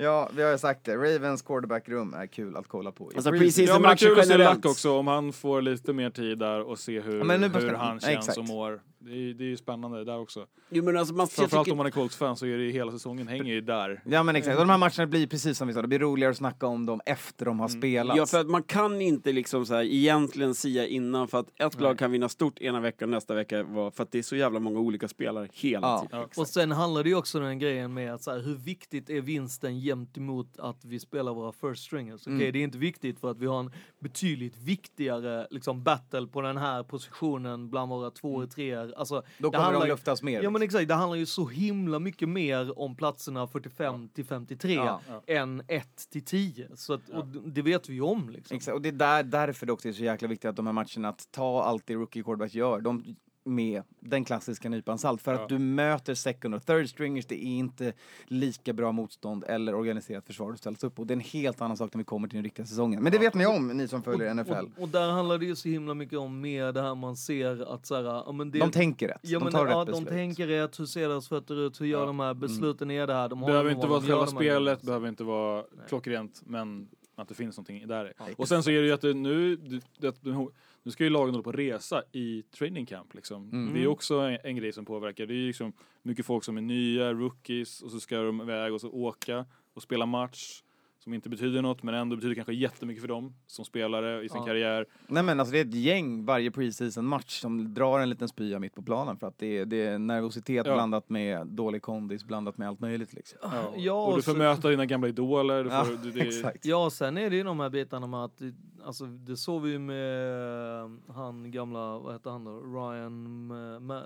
Ja, vi har ju sagt det. Ravens quarterback-rum är kul att kolla på. Alltså, preseason. precis. Ja, men det är kul att se. Luck också om han får lite mer tid där och se hur, Ja, hur han känns exakt. och mår. Det är, det är ju spännande där också. Jo, men alltså, man, jag Framförallt tycker- om man är Colts-fan så är det hela säsongen hänger ju där. Ja men exakt, och de här matcherna blir precis som vi sa, det blir roligare att snacka om dem efter de har spelats. Ja, för att man kan inte liksom så här egentligen sia innan för att ett lag kan vinna stort ena veckan nästa vecka för att det är så jävla många olika spelare hela Ja. tiden. Och sen handlar det ju också om den grejen med att så här, hur viktigt är vinsten gentemot att vi spelar våra first stringers? Okej, Mm. det är inte viktigt för att vi har en betydligt viktigare liksom, battle på den här positionen bland våra två och treor. Alltså, Då det kommer handlar de luftas mer. Ja men exakt, det handlar ju så himla mycket mer om platserna 45 till 53 Ja. än 1 till 10. Så att, och det vet vi ju om liksom. Exakt, och det är där, därför det också är så jäkla viktigt att de här matcherna, att ta allt det rookie quarterbacks gör. De, med den klassiska nypan salt. För Ja. att du möter second och third stringers, det är inte lika bra motstånd eller organiserat försvar du ställs upp på. Det är en helt annan sak när vi kommer till den riktiga säsongen. Men det vet ni om, ni som följer NFL. Och, och där handlar det ju så himla mycket om med det här man ser att så här, ja, men det, De tänker rätt, Ja, de men, tar ja, rätt de beslut. tänker rätt, hur ser deras fötter ut, hur gör Ja. de här besluten, är det här, de har behöver inte vara de själva de spelet, behöver inte vara klockrent, men att det finns någonting där. Ja. Och sen så är det ju att det nu, det, det, nu ska ju lagen hålla på resa i training camp liksom. Mm. Det är också en, en grej som påverkar. Det är ju liksom mycket folk som är nya, rookies, och så ska de iväg och så åka och spela match som inte betyder något men ändå betyder kanske jättemycket för dem som spelare i sin Ja. karriär. Nej men alltså det är ett gäng varje preseason-match som drar en liten spya mitt på planen för att det är, det är nervositet Ja. blandat med dålig kondis blandat med allt möjligt liksom. Ja. Ja, och du får så- möta dina gamla idoler. Du Ja, får, du, det, exakt. Ja, sen är det ju de här bitarna med att, alltså det såg vi ju med han gamla, vad heter han då, Ryan, ma,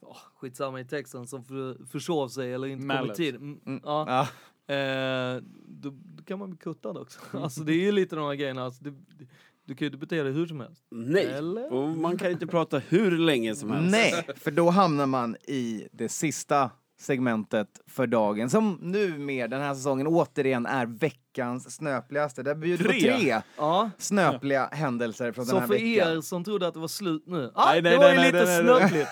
oh, skitsamma i texten, som för, försov sig eller inte kom i Mallet. tid. Mm, Mm. Ja, Ja. Eh, då, då kan man bli kuttad också. (laughs) Alltså det är ju lite de här grejerna, alltså, det, det, du kan ju inte bete dig hur som helst. Nej, Eller? och man kan inte prata hur länge som helst. Nej, för då hamnar man i det sista segmentet för dagen som nu med den här säsongen återigen är veckans snöpligaste. Det bjuder Tre. tre Ja, snöpliga händelser från den så här för veckan. er som trodde att det var slut nu, ah, Nej, nej, (laughs) det var nej, ju lite snöpligt.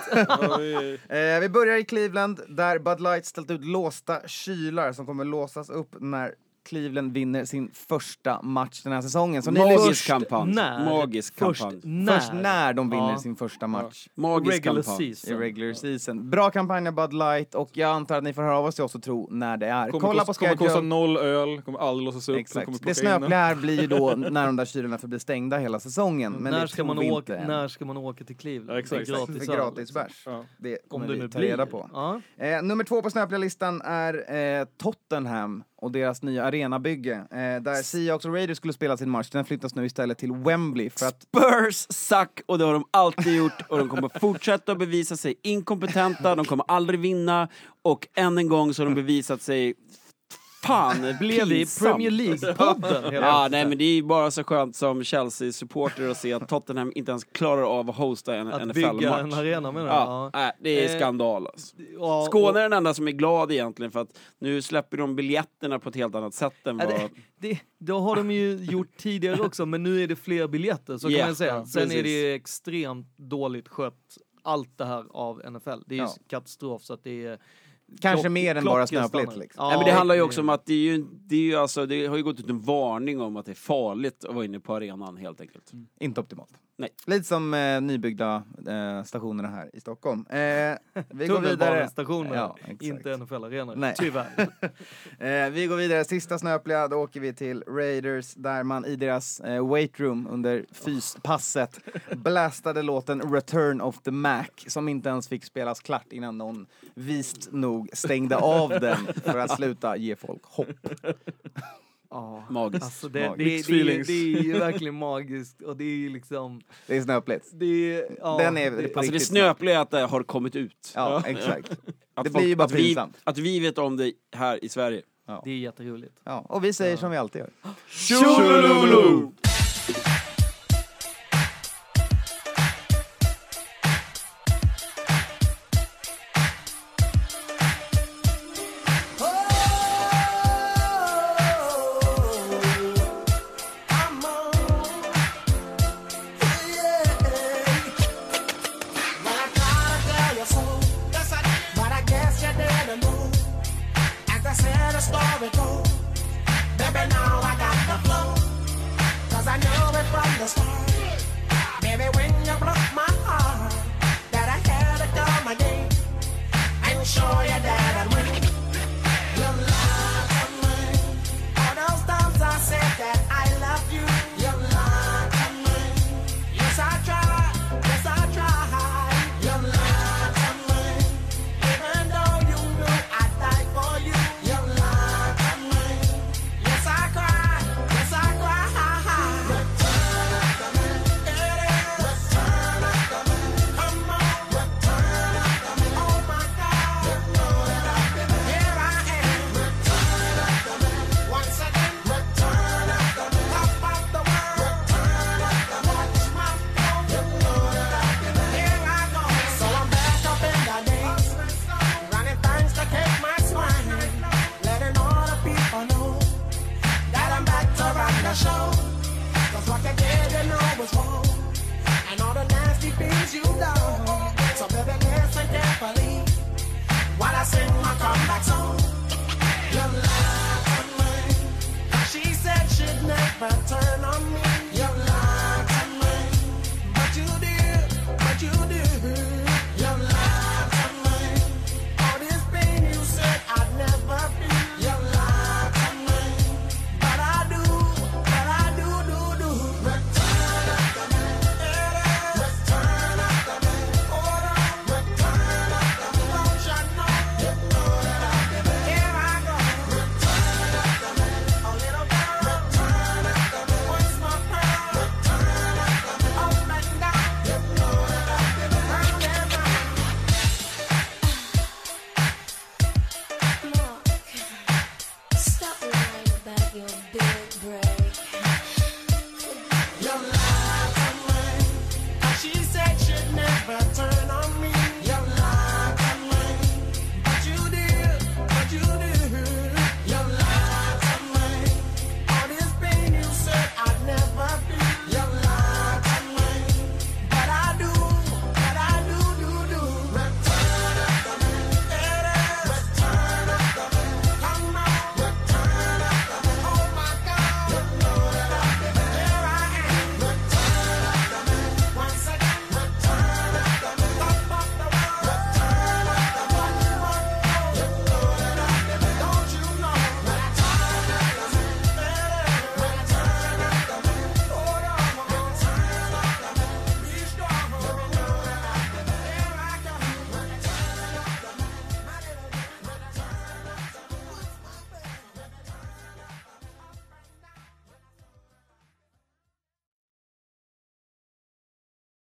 Eh, vi börjar i Cleveland där Bud Light ställt ut låsta kylar som kommer låsas upp när Cleveland vinner sin första match den här säsongen. Så Magisk först, kampanj. när? Magisk Först kampanj. när? först när de vinner Ja. sin första match. Magisk Regular kampanj. I season. regular season. Bra kampanj av Bud Light och jag antar att ni får höra av oss till oss och tro när det är. Kommer, Kolla kosta, på kommer kosta noll öl, kommer aldrig låsas upp. Exakt. Det snöpliga här blir ju då (laughs) när de där kylarna får bli stängda hela säsongen. Men när, ska man åka, än. när ska man åka till Cleveland? Ja, exakt. För gratis För öl, gratis liksom. bärs. Ja. Det Om kommer det vi ta reda på. Ja. Eh, nummer två på snöpliga listan är eh, Tottenham och deras nya arenabygge. Eh, där Seahawks och Raiders skulle spela sin match. Den flyttas nu istället till Wembley för att Spurs suck och det har de alltid gjort och de kommer fortsätta att bevisa sig inkompetenta, de kommer aldrig vinna och än en gång så har de bevisat sig Fan, (laughs) Blev vi. Premier League-podden? (laughs) Ja, nej men det är bara så skönt som Chelsea-supporter att se att Tottenham inte ens klarar av att hosta en Att bygga en NFL-match. arena menar du? Ja, nej, det är Eh, skandal alltså. Ja, Skåne är den enda som är glad egentligen för att nu släpper de biljetterna på ett helt annat sätt än Ja, vad... det, det, då har de ju gjort tidigare också, men nu är det fler biljetter, så Ja, kan man säga. ja, Sen är precis. det ju extremt dåligt skött, allt det här av NFL. Det är ju Ja. katastrof, så att det är... kanske klock- mer än bara snöpligt. Liksom. Ja, Nej, men det handlar ju också om att det är ju, det är ju alltså, det har ju gått ut en varning om att det är farligt att vara inne på arenan helt enkelt. Inte optimalt. Nej. Lite som eh, nybyggda eh, stationerna här i Stockholm. Eh, vi går vidare. Tunnelbanestationer, Ja, inte NFL-arenor. Nej. Tyvärr. (laughs) Eh, vi går vidare, sista snöpliga, då åker vi till Raiders där man i deras eh, weight room under fyspasset blastade låten Return of the Mac som inte ens fick spelas klart innan någon vist nog stängde av den för att sluta ge folk hopp. Ja. Magiskt. Alltså det, det, det, Magiskt. det, är- det är ju verkligen magiskt och det är liksom... Det är snöpligt. Det är, ja, Den är det, Alltså det snöpliga är att det har kommit ut. Ja, exakt. Att det blir ju bara att vi, pinsamt. att vi vet om det här i Sverige. det är jätteroligt. Ja, och vi säger som vi alltid gör. Tjolololo!